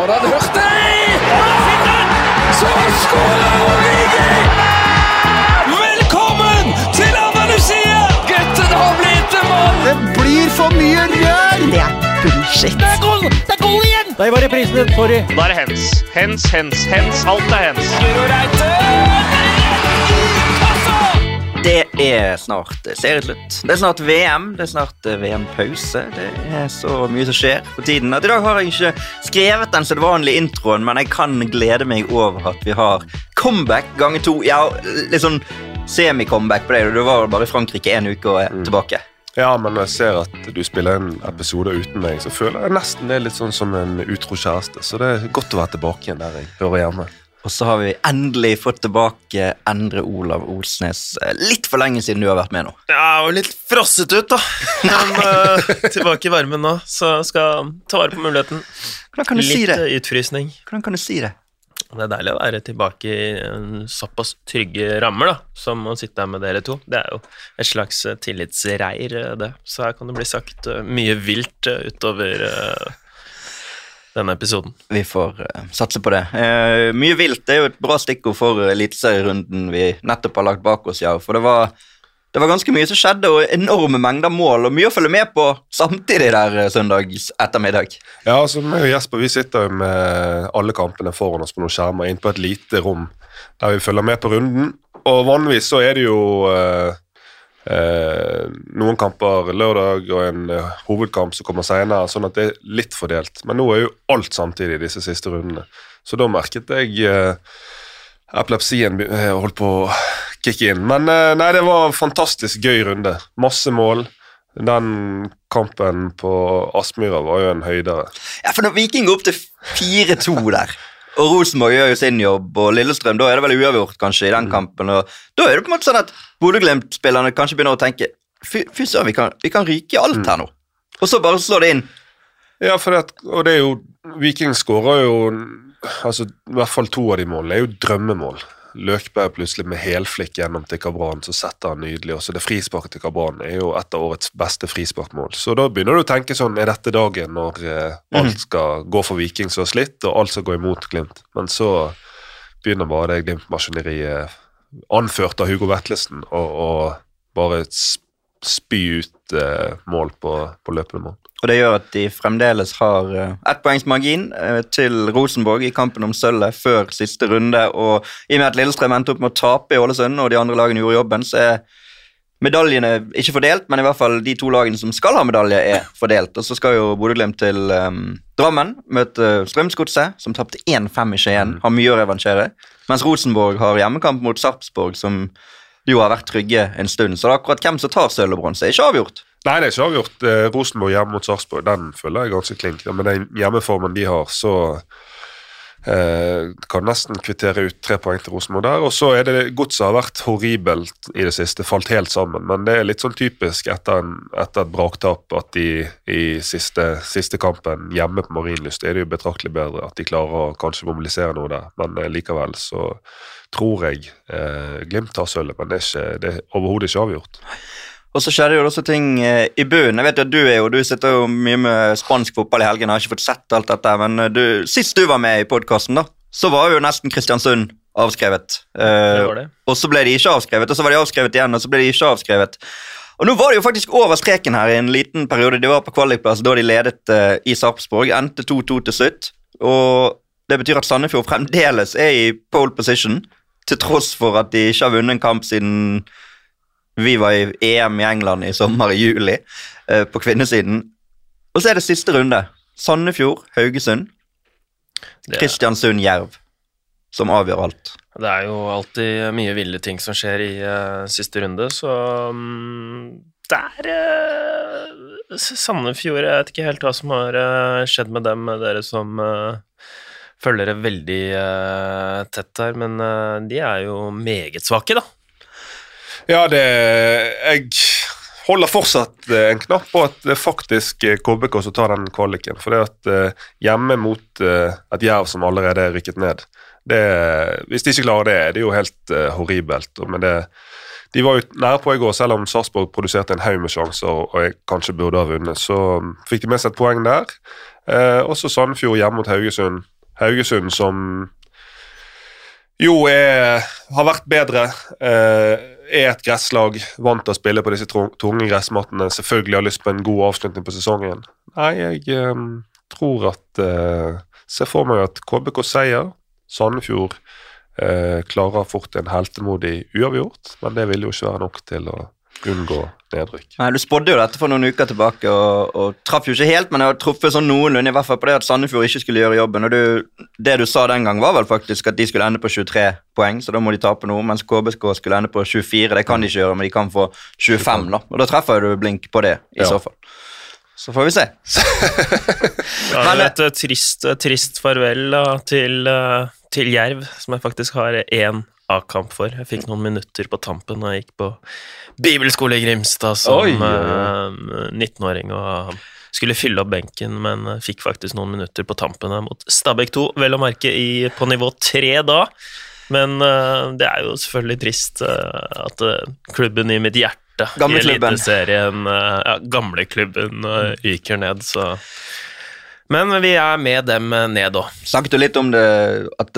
Foran Hurtig! Så skårer Origi! Velkommen til Andalusia! Gutten har blitt en mann! Det blir for mye rør! Det er bullshit. Det er goal! Det er goal igjen! Der var reprisen, sorry. Da er det hens. Hens, hens, hens. Alt er hens. Guro Reite! Det er snart serieslutt. Det er snart VM. Det er snart eh, VM-pause. Det er så mye som skjer på tiden. At I dag har jeg ikke skrevet den sedvanlige introen, men jeg kan glede meg over at vi har comeback ganger to. Ja, litt sånn semi-comeback på deg. Du var bare i Frankrike en uke og er tilbake. Ja, men når jeg ser at du spiller en episode uten meg, så føler jeg nesten det er litt sånn som en utro kjæreste. Så det er godt å være tilbake igjen der jeg hører hjemme. Og så har vi endelig fått tilbake Endre Olav Olsnes. Eh, Litt for lenge siden du har vært med nå. Ja, og litt frosset ut, da. Men eh, tilbake i varmen nå, så skal ta vare på muligheten. Hvordan kan du litt si det? Litt utfrysning. Hvordan kan du si det? Det er deilig å være tilbake i såpass trygge rammer da, som å sitte her med dere to. Det er jo et slags eh, tillitsreir, eh, det. Så her kan det bli sagt eh, mye vilt eh, utover eh, denne episoden. Vi får uh, satse på det. Uh, mye vilt det er jo et bra stikkord for eliteserierunden vi nettopp har lagt bak oss. ja, For det var, det var ganske mye som skjedde, og enorme mengder mål, og mye å følge med på samtidig der uh, søndags ettermiddag. Ja, altså meg og Jesper vi sitter jo med alle kampene foran oss på noen skjermer inn på et lite rom der vi følger med på runden. Og vanligvis så er det jo eh, eh, noen kamper lørdag og en eh, hovedkamp som kommer senere, sånn at det er litt fordelt. Men nå er jo alt samtidig i disse siste rundene. Så da merket jeg eh, epilepsien eh, holdt på å kicke inn. Men eh, nei, det var en fantastisk gøy runde. Masse mål. Den kampen på Aspmyra var jo en høydere. Ja, For når Viking går opp til 4-2 der, og Rosenborg gjør jo sin jobb, og Lillestrøm, da er det vel uavgjort kanskje i den kampen, og da er det på en måte sånn at Bodø-Glimt-spillerne kanskje begynner å tenke Fy søren, vi, kan- vi kan ryke i alt her nå. Og så bare slår det inn. Ja, for det, og det er jo Viking skårer jo altså, I hvert fall to av de målene er jo drømmemål. Løkberg plutselig med helflikk gjennom til Kabran, så setter han nydelig. Og så det frisparket til Kabran er jo et av årets beste frisparkmål. Så da begynner du å tenke sånn Er dette dagen når eh, alt skal gå for Viking som har slitt, og alt skal gå imot Glimt? Men så begynner bare det Glimt-maskineriet, anført av Hugo Vetlesen, og, og, bare spy ut eh, mål på, på løpende mål. Og det gjør at de fremdeles har uh, ettpoengsmargin eh, til Rosenborg i kampen om sølvet før siste runde. Og i og med at Lillestrøm endte opp med å tape i Ålesund, og de andre lagene gjorde jobben, så er medaljene ikke fordelt, men i hvert fall de to lagene som skal ha medalje, er fordelt. Og så skal jo Bodø-Glimt til um, Drammen møte Strømsgodset, som tapte 1-5 i Skien. Har mye å revansjere. Mens Rosenborg har hjemmekamp mot Sarpsborg, som jo har vært trygge en stund. Så det er akkurat hvem som tar sølv og bronse, er ikke avgjort. Nei, det er ikke avgjort. Eh, Rosenborg hjemme mot Sarpsborg, den føler jeg ganske klink. Men den hjemmeformen de har, så eh, kan nesten kvittere ut tre poeng til Rosenborg der. Og så er det Godset har vært horribelt i det siste, falt helt sammen. Men det er litt sånn typisk etter, en, etter et braktap at de i siste, siste kampen hjemme på Marienlyst er det jo betraktelig bedre. At de klarer å kanskje mobilisere noe der. Men eh, likevel så tror jeg eh, Glimt tar sølvet, men det er, ikke, er overhodet ikke avgjort. Og så skjedde jo også ting eh, i bunnen. Jeg vet jo at Du er jo, du sitter jo mye med spansk fotball i helgen. Jeg har ikke fått sett alt dette, men eh, du, sist du var med i podkasten, så var jo nesten Kristiansund avskrevet. Eh, Det var det. Og så ble de ikke avskrevet, og så var de avskrevet igjen, og så ble de ikke avskrevet. Og nå var det jo faktisk over streken her i en liten periode. De var på kvalikplass da de ledet i Sarpsborg. Endte 2-2 til slutt. Og det betyr at Sandefjord fremdeles er i pole position, til tross for at de ikke har vunnet en kamp siden vi var i EM i England i sommer, i juli, eh, på kvinnesiden. Og så er det siste runde. Sandefjord, Haugesund, Kristiansund, Jerv, som avgjør alt. det er jo alltid mye ville ting som skjer i uh, siste runde, så um, der uh, Sandefjord Jeg vet ikke helt hva som har uh, skjedd med dem, dere som eh, følger det veldig eh, tett her, men eh, de er jo meget svake, da. Ja, det Jeg holder fortsatt eh, en knapp på at det er faktisk eh, KBK som tar den kvaliken. For det at eh, hjemme mot eh, et Jerv som allerede er rykket ned det, Hvis de ikke klarer det, er det jo helt eh, horribelt. Men det, de var jo nære på i går, selv om Sarpsborg produserte en haug med sjanser og jeg kanskje burde ha vunnet. Så mm, fikk de med seg et poeng der. Eh, også Sandefjord hjemme mot Haugesund. Haugesund som jo er, har vært bedre. Eh, er et gresslag, vant til å spille på disse tunge gressmattene. Selvfølgelig har lyst på en god avslutning på sesongen. Nei, jeg eh, tror at eh, Ser for meg at KBK seier. Sandefjord eh, klarer fort en heltemodig uavgjort, men det vil jo ikke være nok til å unngå nedrykk. Nei, Du spådde jo dette for noen uker tilbake og, og traff jo ikke helt, men jeg har truffet sånn noenlunde, i hvert fall på det at Sandefjord ikke skulle gjøre jobben. og du, Det du sa den gang, var vel faktisk at de skulle ende på 23 poeng, så da må de tape noe, mens KBSK skulle ende på 24. Det kan de ikke gjøre, men de kan få 25, da. Og da treffer du blink på det, i Ja. så fall. Så får vi se. Ja, Men- et trist, trist farvel da, til, eh, til Jerv, som jeg faktisk har én A-kamp for. Jeg fikk noen minutter på tampen da jeg gikk på bibelskole i Grimstad som Oi, oi, eh, 19-åring og skulle fylle opp benken, men eh, fikk faktisk noen minutter på tampen der mot Stabæk 2, vel å merke i, på nivå 3 da. Men uh, det er jo selvfølgelig trist uh, at uh, klubben i mitt hjerte i. Eliteserien, ja, gamleklubben, ryker ned, så Men vi er med dem ned òg. Snakket du litt om det, at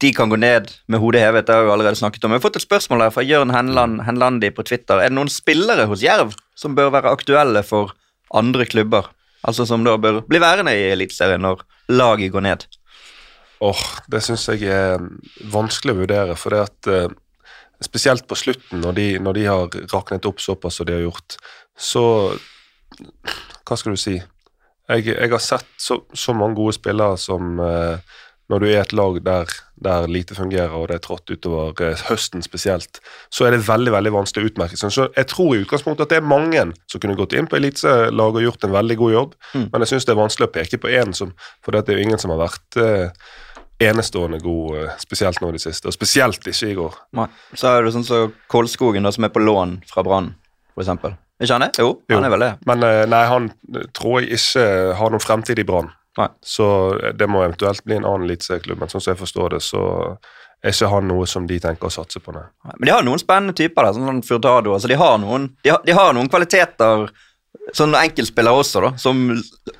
de kan gå ned med hodet hevet? Det har vi allerede snakket om. Vi har fått et spørsmål her fra Jørn Henland, Henlandi på Twitter. Er det noen spillere hos Jerv som bør være aktuelle for andre klubber? Altså som da bør bli værende i Eliteserien når laget går ned? Åh, Det syns jeg er vanskelig å vurdere. For det at eh, spesielt på slutten, når de, når de har raknet opp såpass som de har gjort, så Hva skal du si? Jeg, jeg har sett så, så mange gode spillere som eh, når du er et lag der, der lite fungerer, og det er trått utover eh, høsten spesielt, så er det veldig veldig vanskelig å utmerke seg. Så jeg tror i utgangspunktet at det er mange som kunne gått inn på elitelaget og gjort en veldig god jobb, Mm. men jeg syns det er vanskelig å peke på én, som- for det er jo ingen som har vært eh, enestående god, eh, spesielt nå i det siste, og spesielt ikke i går. Nei. Så er det sånn som Kolskogen, da, som er på lån fra Brann, eksempel. Ikke han det? Jo, Jo. han er vel det. Men eh, nei, han tror jeg ikke har noen fremtid i Brann. Nei. Så eh, det må eventuelt bli en annen eliteserieklubb, men sånn som jeg forstår det, så er ikke han noe som de tenker å satse på, nei. Men de har noen spennende typer der, sånn som Furtado. Altså, de, har noen, de, har, de har noen kvaliteter, sånn enkeltspillere også, da, som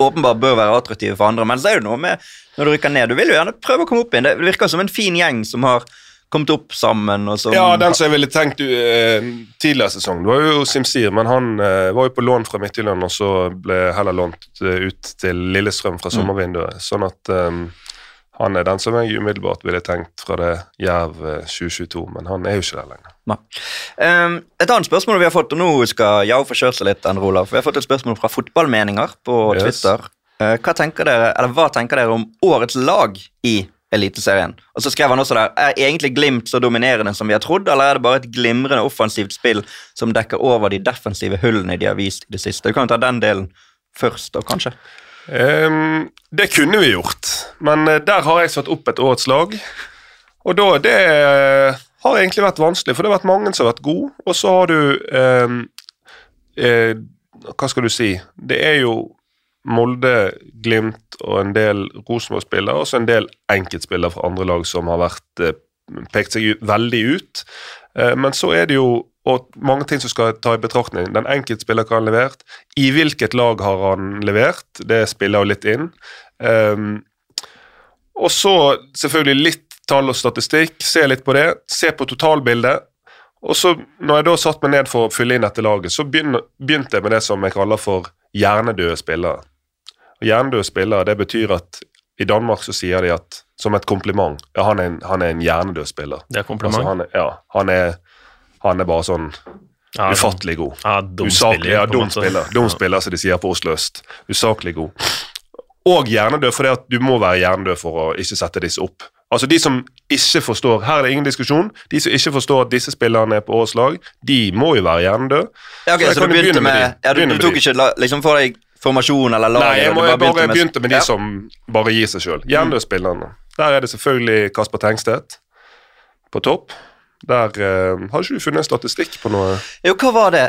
åpenbart bør være attraktive for andre. Men så er det noe med når du rykker ned. Du vil jo gjerne prøve å komme opp igjen. Det virker som en fin gjeng som har kommet opp sammen. Som, Ja, den som jeg ville tenkt uh, tidligere sesong, det var jo Simsir, men han uh, var jo på lån fra Midtjylland, og så ble heller lånt uh, ut til Lillestrøm fra sommervinduet. Sånn at um, han er den som jeg umiddelbart ville tenkt fra det Jerv eh, 2022, men han er jo ikke der lenger. Um, et annet spørsmål vi har fått, og nå skal Yao få kjørt seg litt, Endre Olav. Vi har fått et spørsmål fra Fotballmeninger på Twitter. Yes. hva, tenker dere, eller hva tenker dere om årets lag i Eliteserien? Og så skrev han også der Er egentlig Glimt så dominerende som vi har trodd, eller er det bare et glimrende offensivt spill som dekker over de defensive hullene de har vist i det siste? Du kan jo ta den delen først, da, kanskje. Um, det kunne vi gjort, men eh, der har jeg satt opp et årets lag. Og da, det eh, har egentlig vært vanskelig, for det har vært mange som har vært gode, og så har du um, eh, Hva skal du si? Det er jo Molde, Glimt og en del Rosenborg-spillere, og også en del enkeltspillere fra andre lag som har vært eh, pekt seg veldig ut. Eh, men så er det jo og mange ting som skal ta i betraktning. Den enkeltspiller kan ha levert. I hvilket lag har han levert? Det spiller jo litt inn. Ehm, og så selvfølgelig litt tall og statistikk. Se litt på det. Se på totalbildet. Og så, når jeg da satt meg ned for å fylle inn dette laget, så begynte jeg med det som jeg kaller for hjernedøde spillere. Og Hjernedøde spillere, det betyr at i Danmark så sier de at som et kompliment ja, han er en, han er en hjernedød spiller. Det er kompliment. Altså, han, er, ja, han, er, han er bare sånn Ja, ufattelig god. Ja, dum Usaklig, spiller, ja, dum spiller, dum Ja. spiller, som de sier på Oslo øst. Usaklig god. Og hjernedød, for det at du må være hjernedød for å ikke sette disse opp. Altså De som ikke forstår Her er det ingen diskusjon. De som ikke forstår at disse spillerne er på årets lag, de må jo være hjernedøde. Ja, ok, Så så, du begynte med med, de. ja, du, Begynne du tok ikke liksom for deg formasjon eller lag? Nei, jeg, må, jeg, bare, med- begynte med de Ja. som bare gir seg sjøl. Hjernedøde spillerne. Der er det selvfølgelig Kasper Tengstedt på topp. Der eh, har ikke du funnet statistikk på noe Jo, hva var det?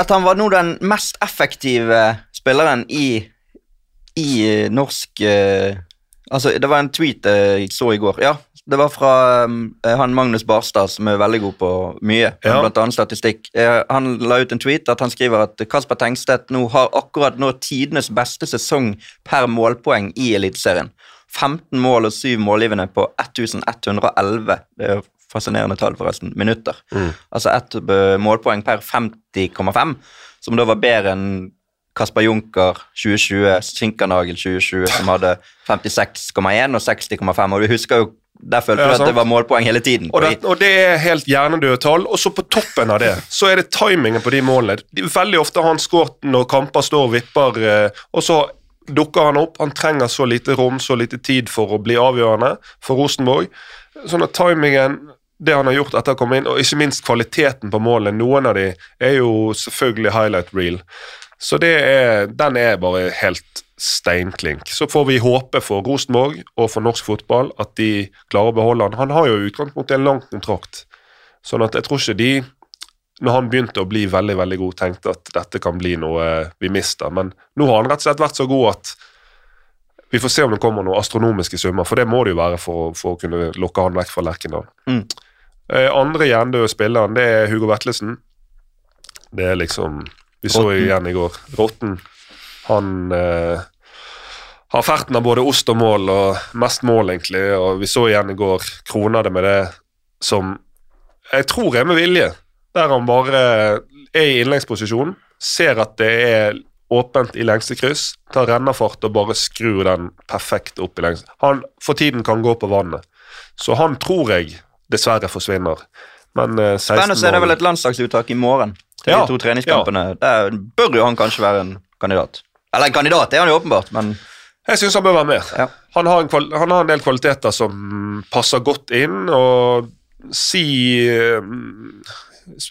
At han var nå den mest effektive spilleren i, i norsk eh, Altså, det var en tweet jeg så i går. Ja, det var fra um, han Magnus Barstad, som er veldig god på mye, Ja. blant annet statistikk. Eh, han la ut en tweet at han skriver at Kasper Tengstedt nå har akkurat nå tidenes beste sesong per målpoeng i Eliteserien. 15 mål og 7 målgivende på 1111. Det er jo fascinerende tall, forresten. Minutter. Altså ett eh, målpoeng per 50,5, som da var bedre enn Kasper Junker 2020, Sinkernagel 2020, som hadde 56,1 og 60,5. Og du husker jo, der følte Ja, du at det var målpoeng hele tiden. Og det, og det er helt hjernedøde tall. Og så på toppen av det, så er det timingen på de målene. Veldig ofte har han skåret når kamper står og vipper, eh, og så dukker han opp. Han trenger så lite rom, så lite tid for å bli avgjørende for Rosenborg. Sånn at timingen, det han har gjort etter å komme inn, og ikke minst kvaliteten på målene, noen av de er jo selvfølgelig highlight reel. Så det er, den er bare helt steinklink. Så får vi håpe for Rosenborg og for norsk fotball at de klarer å beholde han. Han har jo i utgangspunktet en lang kontrakt, sånn at jeg tror ikke de når han begynte å bli veldig veldig god, tenkte at dette kan bli noe vi mister. Men nå har han rett og slett vært så god at vi får se om det kommer noen astronomiske summer, for det må det jo være for, for å kunne lokke han vekk fra Lerkendal. Mm. Eh, andre hjernedøde spilleren, det er Hugo Vetlesen. Det er liksom Vi så jo igjen i går. Rotten. Han eh, har ferten av både ost og mål, og mest mål, egentlig. Og vi så igjen i går, krona det med det som jeg tror er med vilje. Der han bare er i innleggsposisjon, ser at det er åpent i lengste kryss, tar rennerfart og bare skrur den perfekt opp i lengste. Han for tiden kan gå på vannet. Så han tror jeg dessverre forsvinner. Men eh, 16 Spennende er det vel et landslagsuttak i morgen til Ja, de to treningskampene. Der bør jo han kanskje være en kandidat. Eller en kandidat, det er han jo åpenbart, men Jeg syns han bør være med. Han, har en kval han har en del kvaliteter som passer godt inn, og si eh,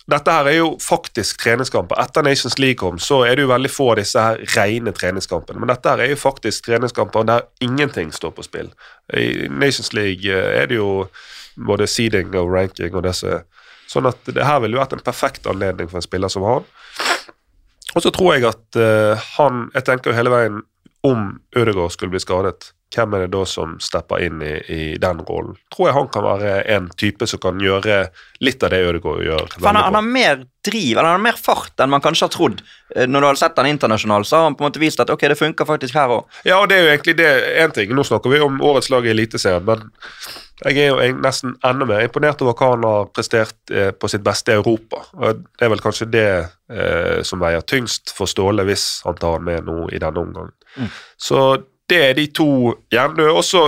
Dette her er jo faktisk treningskamper. Etter Nations League kom, så er det jo veldig få av disse her rene treningskampene. Men dette her er jo faktisk treningskamper der ingenting står på spill. I Nations League eh, er det jo både seeding og ranking og disse Sånn at det her ville vært en perfekt anledning for en spiller som han. Og så tror jeg at uh, han Jeg tenker jo hele veien om Ødegaard skulle bli skadet, hvem er det da som stepper inn i, i den rollen? Tror jeg han kan være en type som kan gjøre litt av det Ødegaard gjør. Han, har- han har mer driv, han har mer fart enn man kanskje har trodd. Eh, Når du har sett han internasjonalt, så har han på en måte vist at ok, det funker faktisk her òg. Ja, og det er jo egentlig det én ting. Nå snakker vi om årets lag i Eliteserien, men jeg er jo nesten enda mer imponert over hva han har prestert eh, på sitt beste i Europa. Det er vel kanskje det eh, som veier tyngst for Ståle hvis han tar han med nå i denne omgangen. Så det er de to hjernedøde. Også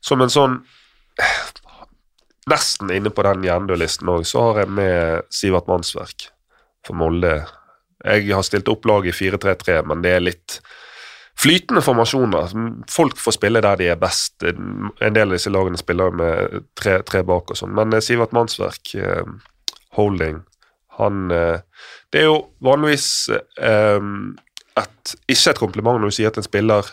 som en sånn Nesten inne på den hjernedødlisten òg, så har jeg med Sivert Mannsverk for Molde. Jeg har stilt opp lag i 4-3-3, men det er litt flytende formasjoner. Folk får spille der de er best. En del av disse lagene spiller med tre, tre bak og sånn. Men eh, Sivert Mannsverk, eh, holding, han eh, Det er jo vanligvis et, ikke et kompliment når du sier at en spiller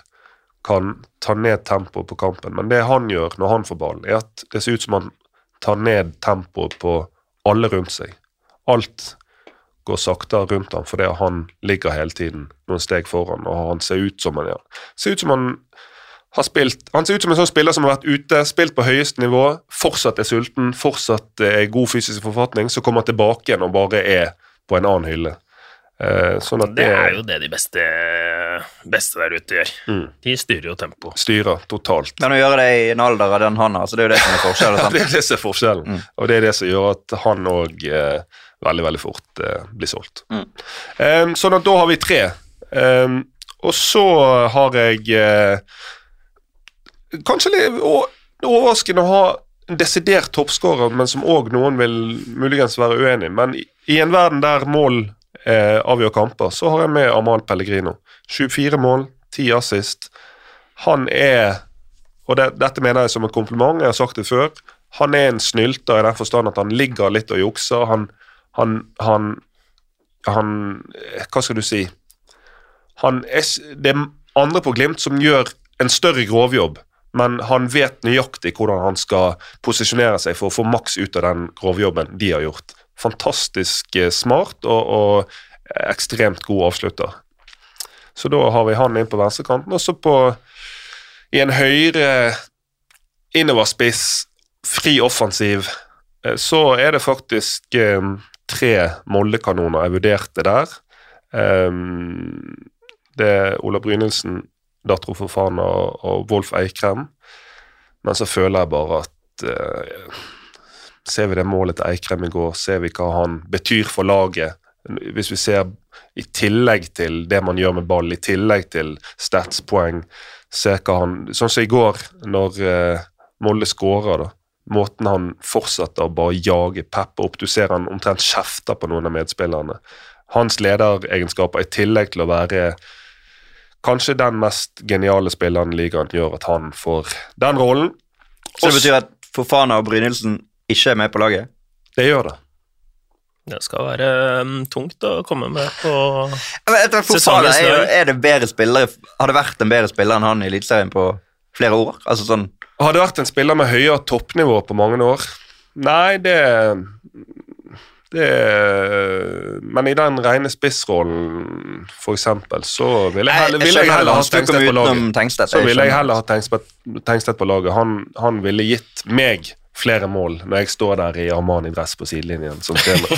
kan ta ned tempoet på kampen, men det han gjør når han får ballen, er at det ser ut som han tar ned tempoet på alle rundt seg. Alt går saktere rundt ham fordi han ligger hele tiden noen steg foran, og han ser ut som han gjør. Ser ut som han har spilt Han ser ut som en sånn spiller som har vært ute, spilt på høyeste nivå, fortsatt er sulten, fortsatt er i god fysisk forfatning, så kommer han tilbake igjen og bare er på en annen hylle. Eh, sånn at Det er jo det de beste, beste der ute gjør. Mm. De styrer jo tempo. styrer totalt. Men å gjøre det i en alder av den han har, så det er jo det som er forskjellen. Sant? det er det som er forskjellen, Mm. og det er det som gjør at han òg eh, veldig, veldig fort eh, blir solgt. Mm. Um, sånn at da har vi tre. Um, og så har jeg eh, Kanskje litt overraskende å ha en desidert toppskårer, men som òg noen vil muligens være uenig i. Men i, i en verden der mål eh, avgjør kamper, så har jeg med Amahl Pellegrino. 24 mål, 10 assist. Han er og det, dette mener jeg som en kompliment, jeg har sagt det før. Han er en snylter i den forstand at han ligger litt og jukser. Han, han, han, han Hva skal du si? Han er, det er andre på Glimt som gjør en større grovjobb, men han vet nøyaktig hvordan han skal posisjonere seg for å få maks ut av den grovjobben de har gjort. Fantastisk eh, smart og, og ekstremt god avslutter. Så da har vi han inn på venstrekanten. Og så på i en høyre innoverspiss, fri offensiv, eh, så er det faktisk eh, tre Molde-kanoner jeg vurderte der. Det er Ola Brynildsen, Datro Fofana og, Wolf Eikrem. Men så føler jeg bare at Ser vi det målet til Eikrem i går, ser vi hva han betyr for laget. Hvis vi ser i tillegg til det man gjør med ball, i tillegg til statspoeng, ser hva han Sånn som i går, når uh, Molde skårer, da. Måten han fortsetter å bare jage Peppe opp. Du ser han omtrent kjefter på noen av medspillerne. Hans lederegenskaper, i tillegg til å være kanskje den mest geniale spilleren i ligaen, gjør at han får den rollen. Så det betyr at Fofana og Brynildsen ikke er med på laget? Det gjør det. Det skal være um, tungt å komme med på vet, er, er det bedre spillere Har det vært en bedre spiller enn han i Eliteserien på flere år? Altså sånn Har det vært en spiller med høyere toppnivå på mange år? Nei, det det Men i den rene spissrollen, for eksempel, så ville jeg, heller- vil jeg heller ha Tengstedt på laget. Så ville jeg heller ha Tengstedt på laget. Han, han ville gitt meg flere mål når jeg står der i Armani-dress på sidelinjen som trener.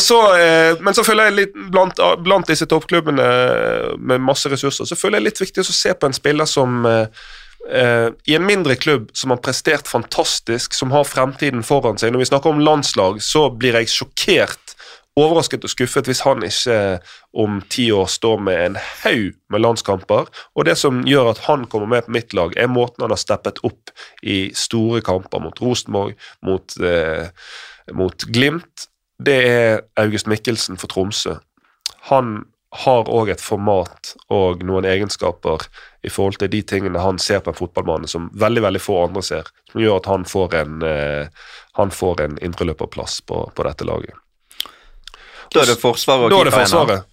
så, eh, men så føler jeg litt blant, blant disse toppklubbene med masse ressurser, så føler jeg litt viktig å se på en spiller som eh, eh, i en mindre klubb som har prestert fantastisk, som har fremtiden foran seg. Når vi snakker om landslag, så blir jeg sjokkert overrasket og skuffet hvis han ikke om ti år står med en haug med landskamper. Og det som gjør at han kommer med på mitt lag, er måten han har steppet opp i store kamper mot Rosenborg, mot, eh, mot Glimt. Det er August Mikkelsen for Tromsø. Han har òg et format og noen egenskaper i forhold til de tingene han ser på en fotballbane som veldig veldig få andre ser, som gjør at han får en, eh, han en indreløperplass på, på dette laget. Da er det Forsvaret og Da er det Forsvaret.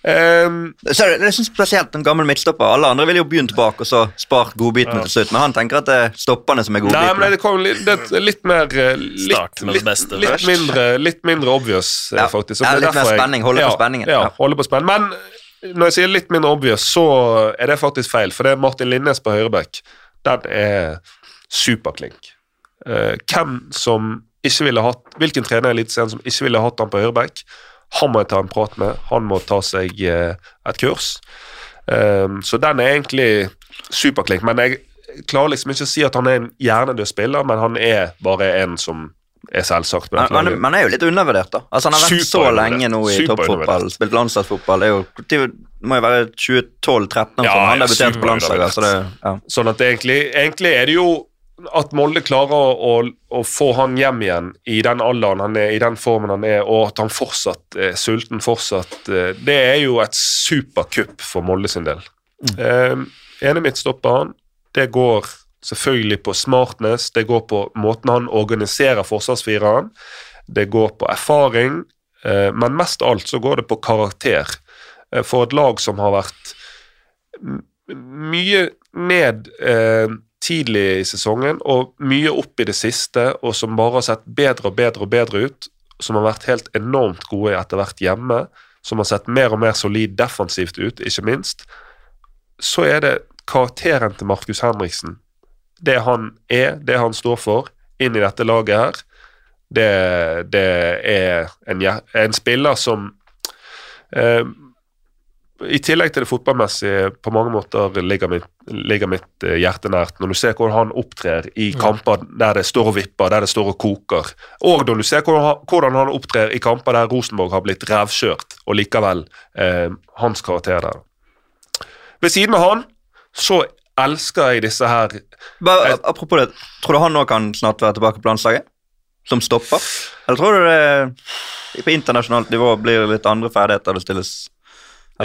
Um, så er det, det synes spesielt en gammel midtstopper. Alle andre ville jo begynt bak og så spart godbitene Ja. til slutt, men han tenker at det er stopperne som er nei, men godbitene. det kom litt, det litt mer eh, litt, Start med det litt, beste litt, først. mindre, litt mindre obvious, eh, Ja. faktisk. Ja, det litt mer spenning, holde på spenningen. Ja, Ja. holde på spenning. Men når jeg sier litt mindre obvious, så er det faktisk feil, for det er Martin Linnes på høyreback. Den er superklink. Uh, hvem som ikke ville hatt Hvilken trener i Eliteserien som ikke ville hatt han på høyreback, han må jeg ta en prat med. Han må ta seg eh, et kurs. Um, så den er egentlig superklink. Men jeg klarer liksom ikke å si at han er en hjernedød spiller, men han er bare en som er selvsagt Men, han, men er jo litt undervurdert, da. Altså Han har vært så lenge nå i toppfotball, spilt landslagsfotball. Det må jo være 2012-13 Ja, han ja, debuterte på landslaget. Så det, ja. Sånn at egentlig, egentlig er det jo at Molde klarer å, å, å få han hjem igjen i den alderen han er, i den formen han er, og at han fortsatt er sulten fortsatt, eh, det er jo et superkupp for Molde sin del. Eh, ene han, det går selvfølgelig på smartness, det går på måten han organiserer forsvarsfireren, det går på erfaring, eh, men mest av alt så går det på karakter. Eh, for et lag som har vært mye ned eh, tidlig i sesongen og mye opp i det siste, og som bare har sett bedre og bedre og bedre ut, som har vært helt enormt gode etter hvert hjemme, som har sett mer og mer solid defensivt ut, ikke minst, så er det karakteren til Markus Henriksen. Det han er, det han står for, inn i dette laget her, det, det er en, en spiller som eh, i tillegg til det fotballmessige på mange måter ligger mitt, ligger mitt eh, hjerte nært. Når du ser hvordan han opptrer i kamper der det står og vipper, der det står og koker. Og når du ser hvordan han, opptrer i kamper der Rosenborg har blitt revkjørt, og likevel eh, hans karakter der. Ved siden av han så elsker jeg disse her Bare, apropos det, tror du han nå kan snart være tilbake på landslaget? Som stopper? Eller tror du det på internasjonalt nivå blir litt andre ferdigheter det stilles?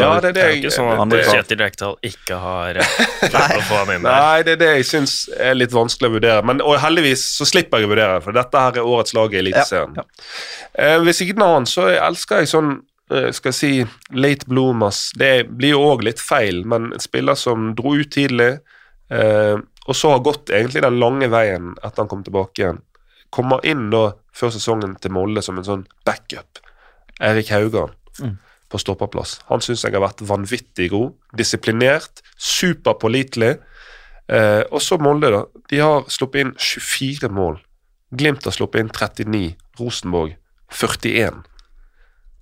Ja, det er det Det er jeg ikke sånn at. Kjetil Rekdal ikke har eh, klart å få han inn der. Nei, det er det jeg syns er litt vanskelig å vurdere. Men og heldigvis så slipper jeg å vurdere for dette her er årets lag i Eliteserien. Ja, Eh, hvis ikke noe annet, så elsker jeg sånn eh, skal jeg si late bloomers. Det blir jo òg litt feil, men en spiller som dro ut tidlig, eh, og så har gått egentlig den lange veien etter han kom tilbake igjen. Kommer inn da før sesongen til Molde som en sånn backup. Erik Haugan. Mm. På stopperplass. Han syns jeg har vært vanvittig god. Disiplinert, superpålitelig. Eh, og så Molde, da. De har sluppet inn 24 mål. Glimt har sluppet inn 39. Rosenborg 41.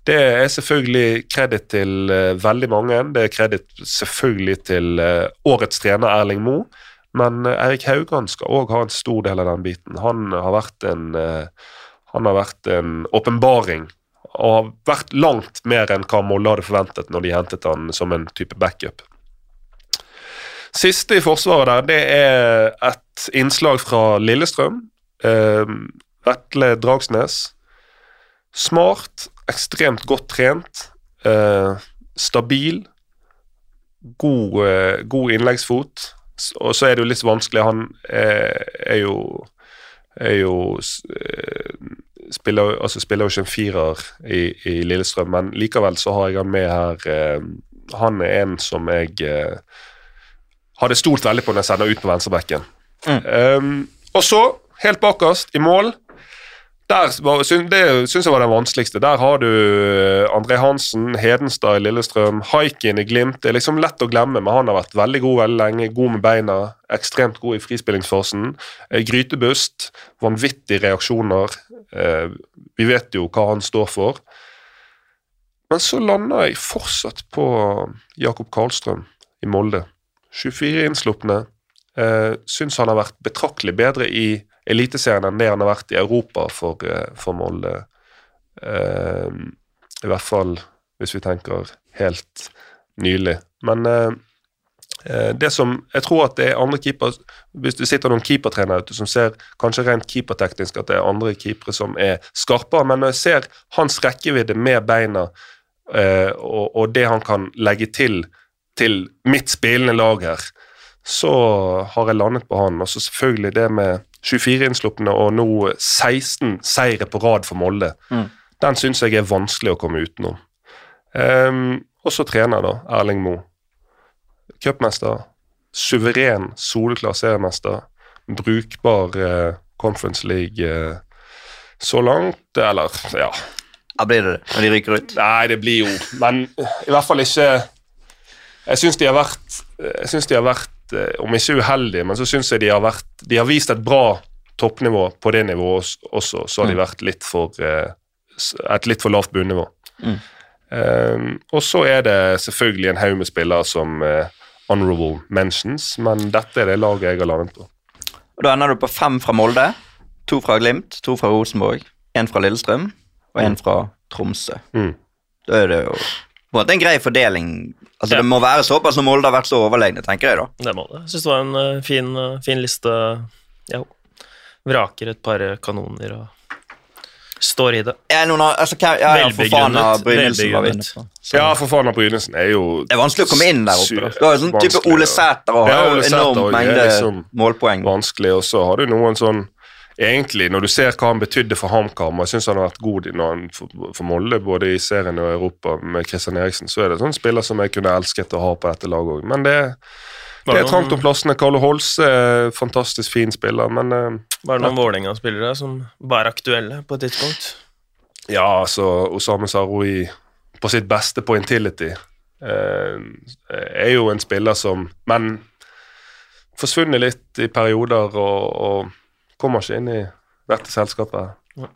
Det er selvfølgelig kreditt til uh, veldig mange. Det er kreditt selvfølgelig til uh, årets trener Erling Moe. Men uh, Erik Haugan skal òg ha en stor del av den biten. Han har vært en eh, han har og har vært langt mer enn hva Molde hadde forventet når de hentet han som en type backup. Siste i forsvaret der, det er et innslag fra Lillestrøm. Eh, Vetle Dragsnes. Smart, ekstremt godt trent, eh, stabil, god, eh, god innleggsfot. Og så er det jo litt vanskelig, han er, er jo er jo eh, spiller, altså spiller jo ikke en firer i, i Lillestrøm, men likevel så har jeg han med her. Eh, han er en som jeg eh, hadde stolt veldig på når jeg sender ut på venstrebekken. Um, og så, helt bakerst, i mål der Det syns jeg var den vanskeligste. Der har du eh, André Hansen, Hedenstad i Lillestrøm, Haikin i Glimt. Det er liksom lett å glemme, men han har vært veldig god veldig lenge. God med beina, ekstremt god i frispillingsfasen. Grytebust, vanvittige reaksjoner. Eh, Vi vet jo hva han står for. Men så lander jeg fortsatt på Jakob Karlstrøm i Molde. 24 innslupne. Eh, syns han har vært betraktelig bedre i Eliteserien enn det han har vært i Europa for, eh, for Molde. I hvert fall hvis vi tenker helt nylig. Men det som Jeg tror at det er andre keeper Hvis du sitter noen keepertrenere ute som ser kanskje rent keeperteknisk at det er andre keepere som er skarpere, men når jeg ser hans rekkevidde med beina eh, og, og det han kan legge til til mitt spillende lag her, så har jeg landet på han. Og så selvfølgelig det med 24 innslupne og nå 16 seire på rad for Molde. Mm. Den syns jeg er vanskelig å komme utenom. Ehm, og så trener da Erling Moe. Cupmester. Suveren, soleklar seriemester. Brukbar eh, Conference League eh, så langt. Eller, ja Ja, blir det det når de ryker ut? Nei, det blir jo Men i hvert fall ikke Jeg syns de har vært Jeg synes de har vært eh, Om ikke uheldige, men så syns jeg de har vært De har vist et bra toppnivå på det nivået også. Så har de vært litt for eh, et litt for lavt bunnivå. Mm. Eh, og så er det selvfølgelig en haug med spillere som eh, honorable mentions, men dette er det laget jeg har landet på. Og Da ender du på fem fra Molde, to fra Glimt, to fra Rosenborg, én fra Lillestrøm og én fra Tromsø. Mm. Da er det jo på en måte en grei fordeling. Altså Ja. Det må være såpass når Molde har vært så overlegne, tenker jeg da. Det må det. Jeg syns det var en eh, fin, eh, fin liste. Ja, vraker et par kanoner og står i det. Er noen, av- altså, hva, ja, ja, for faen av Velbegrunnet, Brynildsen var. Så- Ja, for faen av Brynesen er jo Det er vanskelig å komme inn der oppe. da. Du har jo sånn type Ole. Sæter og har Ja, jo Ole Sæter enorm og er mengde liksom målpoeng. vanskelig, og så har du noen sånn Egentlig, når du ser hva han betydde for HamKam, og jeg syns han har vært god når han for, for Molde, både i serien og i Europa, med Christian Eriksen, så er det sånn spiller som jeg kunne elsket å ha på dette laget òg. Men det, Var det er trangt om plassene. Carlo Holse er fantastisk fin spiller, men eh, Var det noen Vålerenga-spillere som var aktuelle på et tidspunkt? ja, altså Osame Saroui på sitt beste på Intility eh, er jo en spiller som Men forsvunnet litt i perioder og, og kommer ikke inn i dette selskapet. Ja,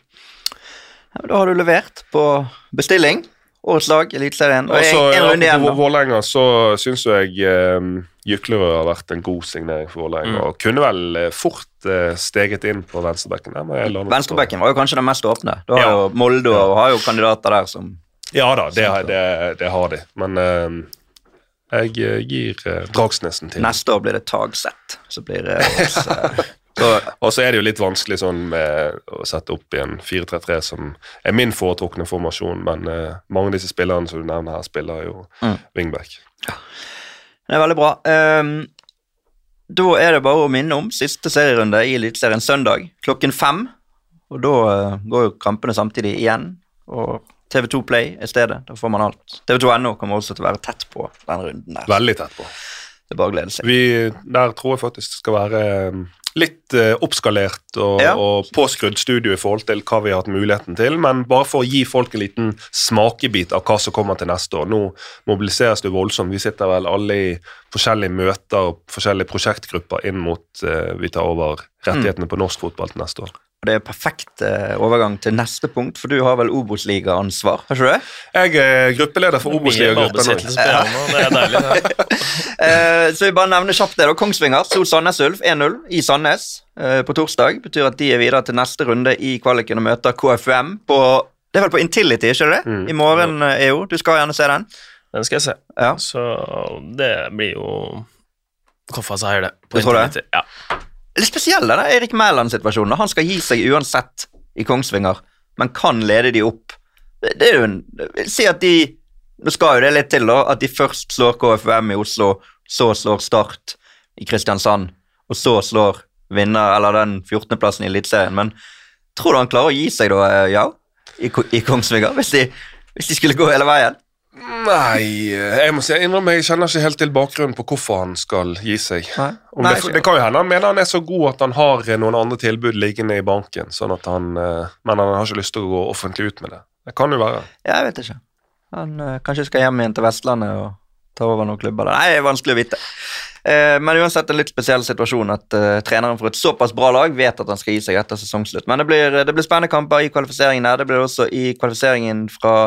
da har du levert på bestilling. Årets lag, Eliteserien. Og Og så en, en runde igjen. Vålerenga så syns jeg eh, Jyklerød har vært en god signering for Vålerenga. Mm. Og kunne vel eh, fort eh, steget inn på venstrebekken. Venstrebekken var jo kanskje den mest åpne. Du har Ja. jo Molde og har jo kandidater der som Ja da, det, har- det, det har de. Men uh, jeg gir eh, Dragsnesen til. Neste år blir det Tagsett. Så blir det årets, eh, så, Og så er det jo litt vanskelig sånn med å sette opp i en 4-3-3 som er min foretrukne formasjon, men eh, mange av disse spillerne som du nevner her, spiller jo Mm. wingback. Det er veldig bra. Um, da er det bare å minne om siste serierunde i Eliteserien søndag klokken fem. Og da uh, går jo kampene samtidig igjen. Og TV2 Play er stedet. Da får man alt. TV2.no kommer også til å være tett på den runden der. Veldig tett på. Det er bare å glede seg. Vi, der tror jeg faktisk skal være eh, litt eh, oppskalert og, Ja. og påskrudd studio i forhold til hva vi har hatt muligheten til, men bare for å gi folk en liten smakebit av hva som kommer til neste år. Nå mobiliseres det voldsomt. Vi sitter vel alle i forskjellige møter og forskjellige prosjektgrupper inn mot uh, vi tar over rettighetene på norsk fotball til neste år. Og det er perfekt eh, overgang til neste punkt, for du har vel Obos-liga-ansvar, har ikke du? Jeg er gruppeleder for Obos-ligagruppa nå. Ja. det er deilig. Eh, så vi bare nevner kjapt det da. Kongsvinger slo Sandnes Ulf 1-0 i Sandnes eh, på torsdag. Betyr at de er videre til neste runde i kvaliken og møter KFUM på Det er vel på Intility, ikke det? Mm. I morgen, eh, EO. Du skal gjerne se den. Den skal jeg se. Ja. Så det blir jo Koffa seier, det. På Du tror det? Ja. Litt spesiell den Erik Mæland-situasjonen. Han skal gi seg uansett i Kongsvinger, men kan lede de opp. Det, det er jo en Si at de Nå skal jo det litt til, da. At de først slår KFUM i Oslo, så slår Start i Kristiansand, og så slår vinner, eller den 14.-plassen i Eliteserien. Men tror du han klarer å gi seg, da, eh, ja? I, i Kongsvinger? Hvis de, hvis de skulle gå hele veien? Nei, jeg må si, jeg innrømmer jeg kjenner ikke helt til bakgrunnen på hvorfor han skal gi seg. Nei. Nei, det, det kan jo hende han mener han er så god at han har noen andre tilbud liggende i banken, sånn han, eh, men han har ikke lyst til å gå offentlig ut med det. Det kan jo være. Jeg vet ikke. Han eh, kanskje skal hjem igjen til Vestlandet og ta over noen klubber. Nei, det er vanskelig å vite. Eh, men uansett en litt spesiell situasjon at uh, treneren for et såpass bra lag vet at han skal gi seg etter sesongslutt. Men det blir, det blir spennende kamper i kvalifiseringen her. Det blir også i kvalifiseringen fra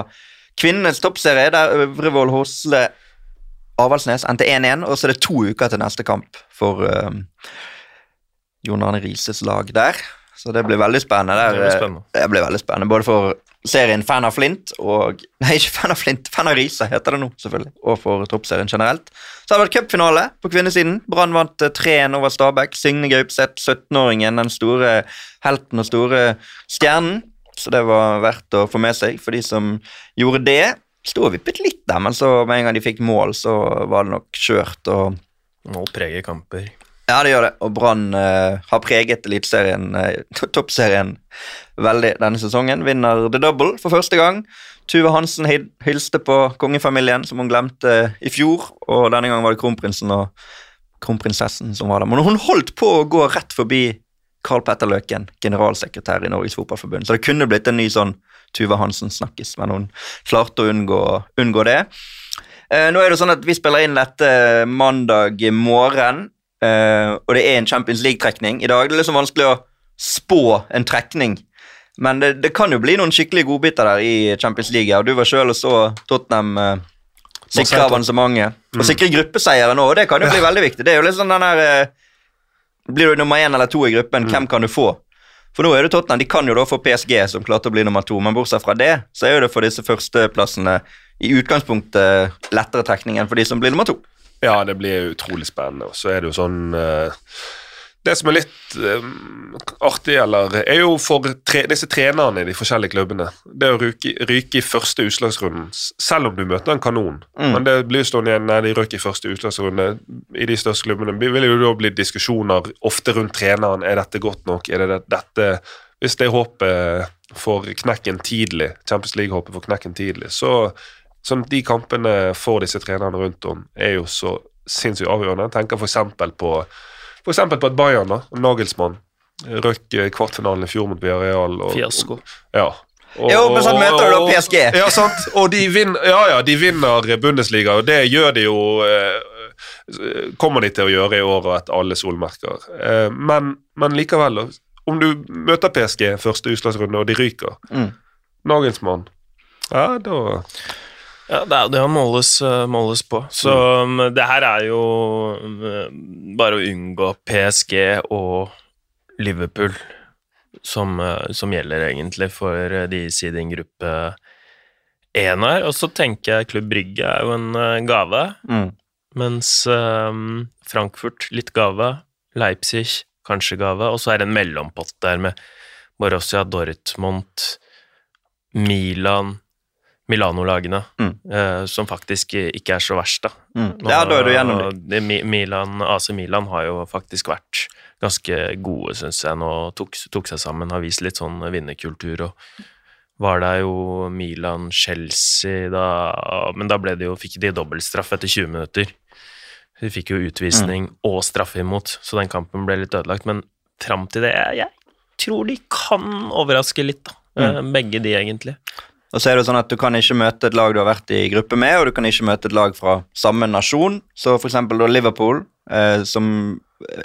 kvinnenes toppserie, der Øvrevoll Hosle Avaldsnes endte 1-1, og så er det to uker til neste kamp for uh, Jon Arne Rises lag der. Så det blir veldig spennende. Der, Det blir eh, spennende. det blir veldig spennende, både for serien Fan av Flint og Nei, ikke Fan av Flint, Fan av Riise heter det nå, selvfølgelig. Og for toppserien generelt. Så har det vært cupfinale på kvinnesiden. Brann vant eh, 3-1 over Stabæk. Signe Gaupseth, 17-åringen, den store helten og store stjernen. Så det var verdt å få med seg for de som gjorde det. Sto og vippet litt der, men så med en gang de fikk mål, så var det nok kjørt. og Mål preger kamper. ja, det gjør det. Og Brann uh, har preget eliteserien, uh, toppserien, veldig denne sesongen. Vinner the double for første gang. Tuve Hansen hil- hilste på kongefamilien, som hun glemte i fjor. Og denne gangen var det kronprinsen og kronprinsessen som var der. Men hun holdt på å gå rett forbi Carl Petter Løken, generalsekretær i Norges Fotballforbund. Så det kunne blitt en ny sånn Tuve Hansen snakkes, men hun klarte å unngå, unngå det. Eh, nå er det sånn at Vi spiller inn dette mandag morgen, eh, og det er en Champions League-trekning i dag. Det er liksom vanskelig å spå en trekning, men det, det kan jo bli noen skikkelig godbiter der i Champions League. Og Du var sjøl og så Tottenham eh, sikre avansementet. Og sikre gruppeseieren òg, det kan jo bli veldig viktig. Det er jo litt sånn den der eh, Blir du nummer én eller to i gruppen, hvem kan du få? For nå er det Tottenham, De kan jo da få PSG, som klarte å bli nummer to, men bortsett fra det, så er jo det for disse førsteplassene i utgangspunktet lettere trekning enn for de som blir nummer to. Ja, det blir utrolig spennende. Og så er det jo sånn eh, Det som er litt um, artig, eller er jo for tre, disse trenerne i de forskjellige klubbene Det å ryke, ryke i første utslagsrunden, selv om du møter en kanon Mm. Men det blir stående igjen Nei, de røk i første utslagsrunde i de største klubbene. Det vil jo da bli diskusjoner ofte rundt treneren. Er dette godt nok? Er det det, dette Hvis det håpet får knekken tidlig, Champions League-håpet får knekken tidlig, så sånn de kampene for disse trenerne rundt om er jo så sinnssykt avgjørende. Jeg tenker eksempel på, eksempel på et Bayern, da. Nagelsmann. Røk eh, kvartfinalen i fjor mot Villarreal. Fiasko. Ja. Og, Jo, men sånn møter du da PSG. Ja, sant. Og de vinner, ja, ja, de vinner Bundesliga, og det gjør de jo eh, Kommer de til å gjøre i år og etter alle solmerker. Eh, men, men likevel, om du møter PSG første utslagsrunde, og de ryker Mm. Nagelsmann Ja, da Ja, det er jo det han måles, eh, måles på. Så mm. det her er jo um, bare å unngå PSG og Liverpool som, eh, som gjelder egentlig for eh, de i siden gruppe én her. Og så tenker jeg Klubb Brygge er jo en eh, gave, Mm. mens um, Frankfurt litt gave, Leipzig kanskje gave, og så er det en mellompott der med Borussia Dortmund, Milan Milano-lagene, Mm. eh, som faktisk ikke er så verst, da. Mm. Ja, da er du gjennom det. Milan, AC Milan har jo faktisk vært ganske gode, syns jeg, nå tok, tok seg sammen, har vist litt sånn vinnerkultur, og var det jo Milan-Chelsea da Men da ble det jo, fikk de dobbeltstraff etter 20 minutter. De fikk jo utvisning Mm. og straffe imot, så den kampen ble litt ødelagt. Men fram til det. Jeg, jeg tror de kan overraske litt, da. Eh, Begge de, egentlig. Og så er det sånn at Du kan ikke møte et lag du har vært i gruppe med, og du kan ikke møte et lag fra samme nasjon. Så for eksempel Liverpool, eh, som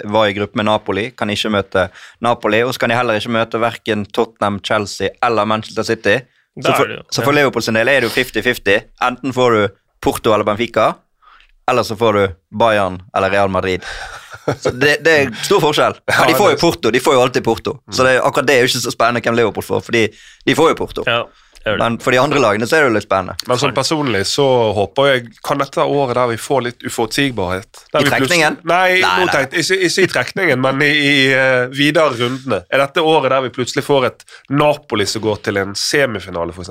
var i gruppe med Napoli, kan ikke møte Napoli. Og så kan de heller ikke møte verken Tottenham, Chelsea eller Manchester City. Så for, jo- så for Liverpool sin del er det jo 50-50. Enten får du Porto eller Benfica, eller så får du Bayern eller Real Madrid. Så det, det er stor forskjell. Men de får jo Porto. De får jo alltid Porto. Så det, akkurat det er jo ikke så spennende hvem Liverpool får, for de får jo Porto. Ja. Men for de andre lagene så er det jo litt spennende. Men sånn personlig så håper jeg Kan dette være året der vi får litt uforutsigbarhet? Der I vi trekningen? Nei, Nei, nei. ikke, ikke i trekningen, men i, i uh, videre rundene. Er dette året der vi plutselig får et Napoli som går til en semifinale, f.eks.?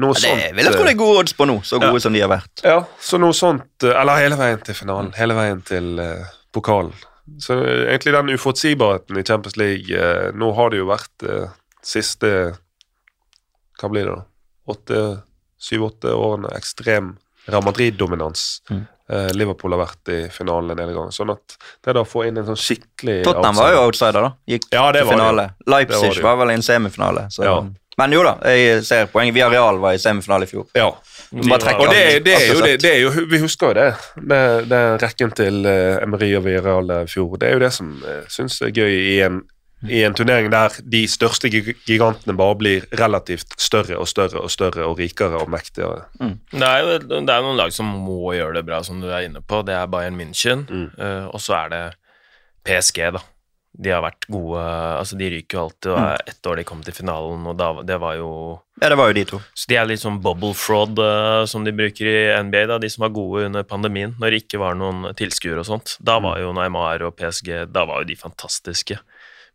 Noe Det sånt. vil jeg tro det eh, er gode odds på nå, så gode Ja. som de har vært. Ja, så noe sånt. eh, Eller hele veien til finalen. Hele veien til uh, pokalen. Så egentlig den uforutsigbarheten i Champions League uh, Nå har det jo vært uh, siste Hva blir det, da? Åtte, syv-åtte årene ekstrem Real Madrid-dominans. Mm. Eh, Liverpool har vært i finalen en del ganger. Sånn at det da å få inn en sånn skikkelig Tottenham var jo outsider, da. Gikk Ja, til finale. det Leipzig Det var var vel i en semifinale. Så. Ja. Men jo da, jeg ser poeng. Via Real var i semifinale i fjor. Ja. Bare trekker Og det, det, er jo, det, er jo, Vi husker jo det. det rekken til uh, Emery og Villarreal i fjor. Det er jo det som uh, syns er gøy i en, i en turnering der de største gigantene bare blir relativt større og større og større og rikere og mektigere. Det er jo det er noen lag som må gjøre det bra, som du er inne på. Det er Bayern München, Mm. uh, og så er det PSG, da. De har vært gode Altså, de ryker jo alltid, og er ett år de kom til finalen, og da, det var jo Ja, det var jo de to. Så de er litt sånn bubble fraud, uh, som de bruker i NBA, da, de som var gode under pandemien, når det ikke var noen tilskuere og sånt. Da var jo Neymar og PSG Da var jo de fantastiske.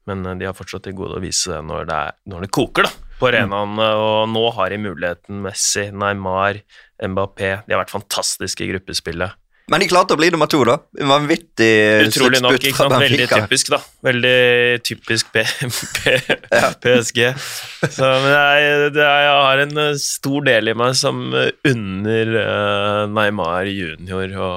Men eh, de har fortsatt til gode å vise det når det, er, når det koker, da, på arenaen. Mm. Og nå har de muligheten. Messi, Neymar, Mbappé De har vært fantastiske i gruppespillet. Men de klarte å bli nummer to, da. Vanvittig Utrolig nok, ikke sant? Veldig typisk, da. Veldig typisk P P PSG. Så, men jeg, jeg har en eh, stor del i meg som eh, unner Neymar junior å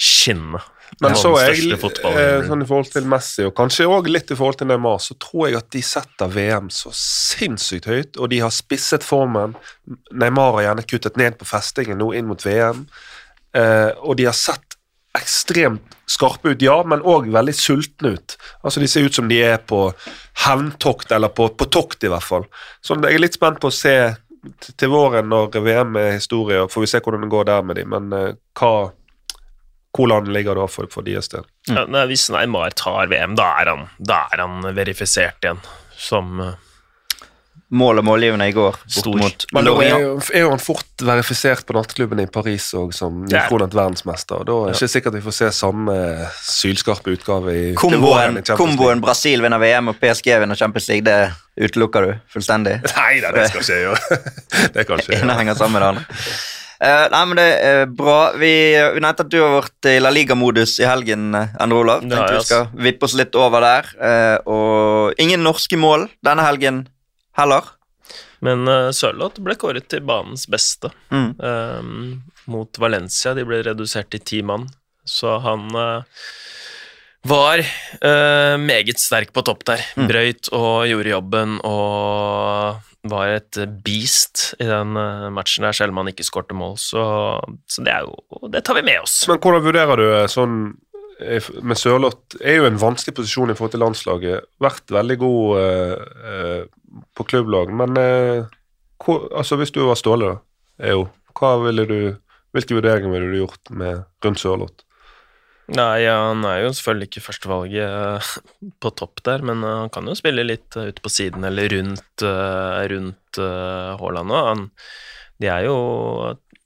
skinne. Men så er jeg, eh, sånn i forhold til Messi, og kanskje òg litt i forhold til Neymar, så tror jeg at de setter VM så sinnssykt høyt, og de har spisset formen. Neymar har gjerne kuttet ned på festingen nå inn mot VM, eh, og de har sett ekstremt skarpe ut, ja, men òg veldig sultne ut. Altså De ser ut som de er på hevntokt, eller på, på tokt, i hvert fall. Så jeg er litt spent på å se til våren når VM er historie, og får vi se hvordan det går der med dem, men eh, hva hvor landet ligger da for, for deres del. Ja, nei, hvis Neymar tar VM, da er han, da er han verifisert igjen som eh, Mål og målgivende i går Stor. mot Men da er jo, er jo han fort verifisert på nattklubben i Paris og som er- verdensmester. Da er det ikke sikkert vi får se samme sylskarpe utgave i Komboen, i komboen Brasil vinner VM og PSG vinner Champions League, det utelukker du fullstendig. Nei da, det skal ikke gjøre. det kan ikke jeg gjøre. Eh, nei, men det er bra. Vi, vi nevnte at du har vært i La Liga-modus i helgen, eh, Endre Olav. Ja, Tenkte vi skal vippe oss litt over der. Uh, og ingen norske mål denne helgen heller. Men uh, Sørloth ble kåret til banens beste Mm. uh, mot Valencia. De ble redusert til ti mann, så han eh, var eh, meget sterk på topp der. Mm. Brøyt og gjorde jobben og var et beast i den eh, matchen der, selv om han ikke skårte mål. Så, så det jo Det tar vi med oss. Men hvordan vurderer du eh, sånn eh, med Sørloth er jo en vanskelig posisjon i forhold til landslaget. Vært veldig god eh, eh, på klubblag, men eh, hvor, altså hvis du var Ståle, da, du, hvilke vurderinger ville du gjort med rundt Sørloth? Nei, ja, han er jo selvfølgelig ikke førstevalget eh, på topp der, men eh, han kan jo spille litt uh, ute på siden eller rundt, eh, rundt eh, Haaland òg. De er jo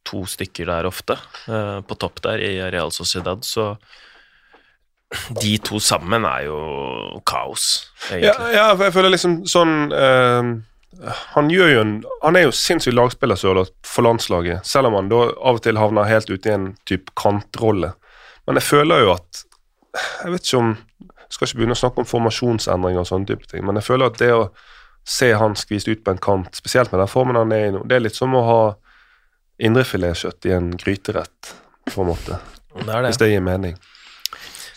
to stykker der ofte, eh, på topp der i Real Sociedad, så de to sammen er jo kaos, egentlig. ja, ja jeg føler liksom sånn uh, Han jo en Han er jo sinnssykt lagspiller, for landslaget, selv om han da av og til havner helt ute i en type kantrolle. Men jeg føler jo at Jeg vet ikke om jeg skal ikke begynne å snakke om formasjonsendringer og sånne type ting, men jeg føler at det å se han skvist ut på en kant, spesielt med den formen han er i nå, det er litt som å ha indrefiletkjøtt i en gryterett, på en måte. Det det. Hvis det gir mening.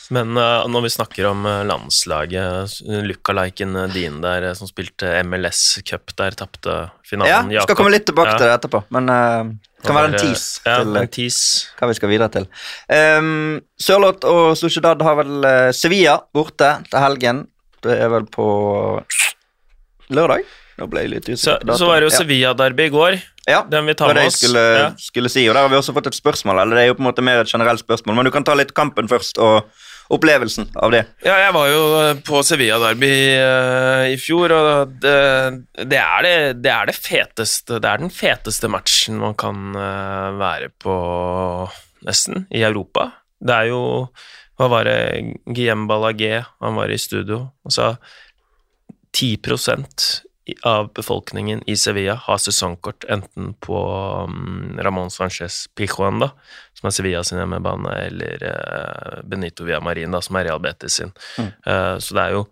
Men eh, når vi snakker om eh, landslaget, lookaliken uh, din der eh, som spilte MLS Cup der, tapte Ja, finalen vi skal komme litt tilbake Ja. til det etterpå, men uh, det kan være en tease Ja, til en tease. hva vi skal videre til. Um, Sørloth og Sociedad har vel eh, Sevilla borte til helgen. Det er vel på lørdag? Nå ble jeg litt Så, usikker. Så, så var det jo. Sevilla-derby i går. ja. Den vi tar med oss. skulle, Ja. skulle si, og der har vi også fått et spørsmål. Eller det er jo på en måte mer et generelt spørsmål, men du kan ta litt kampen først, og opplevelsen av det. Ja, jeg var jo eh, på Sevilla-derby uh, i fjor, og det, det, er det, det er det feteste Det er den feteste matchen man kan uh, være på, nesten, i Europa. Det er jo Hva var det Guillem Ballagé, han var i studio og sa 10 i- av befolkningen i Sevilla har sesongkort enten på um, Ramón Sanchez Pijuan, da, som er Sevilla sin hjemmebane, eller eh, Benito Villamarin, da, som er Real Betis sin. Mm. så det er jo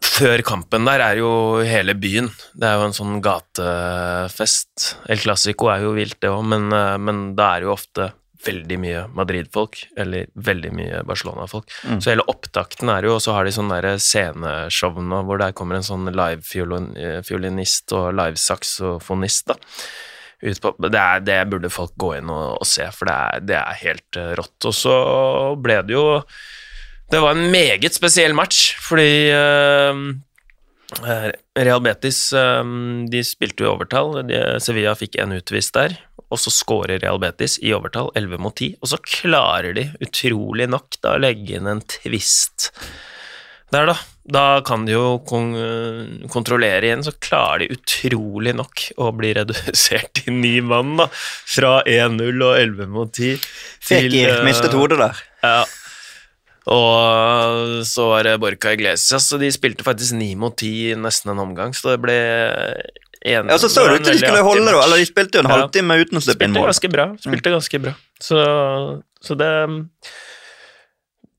Før kampen der er jo hele byen. Det er jo en sånn gatefest. El Clásico er jo vilt, det òg, men, eh, men da er jo ofte veldig mye Madrid-folk, eller veldig mye Barcelona-folk. Så hele opptakten er jo, og så har de sånn der sceneshow nå, hvor der kommer en sånn live-fiolinist og live-saksofonist, da. Ut på, det, er, det burde folk gå inn og, og se, for det er, det er helt eh, rått. Og så ble det jo Det var en meget spesiell match, fordi eh, eh, Real Betis eh, de spilte jo overtall. De, Sevilla fikk en utvist der, og så scorer Real Betis i overtall 11 mot 10. Og så klarer de utrolig nok da å legge inn en twist der, da. Da kan de jo kon kontrollere igjen, så klarer de utrolig nok å bli redusert til ni mann, da. Fra 1-0 og 11 mot 10 Fikk eh, mistet hodet der. ja. Og så var det Borca Iglesias, så de spilte faktisk ni mot ti nesten en omgang, så det ble en, Ja, så så det ut til de skulle holde, da. Eller de spilte jo en Ja. halvtime uten å slippe inn mål. ganske bra. Spilte ganske bra. Så, så det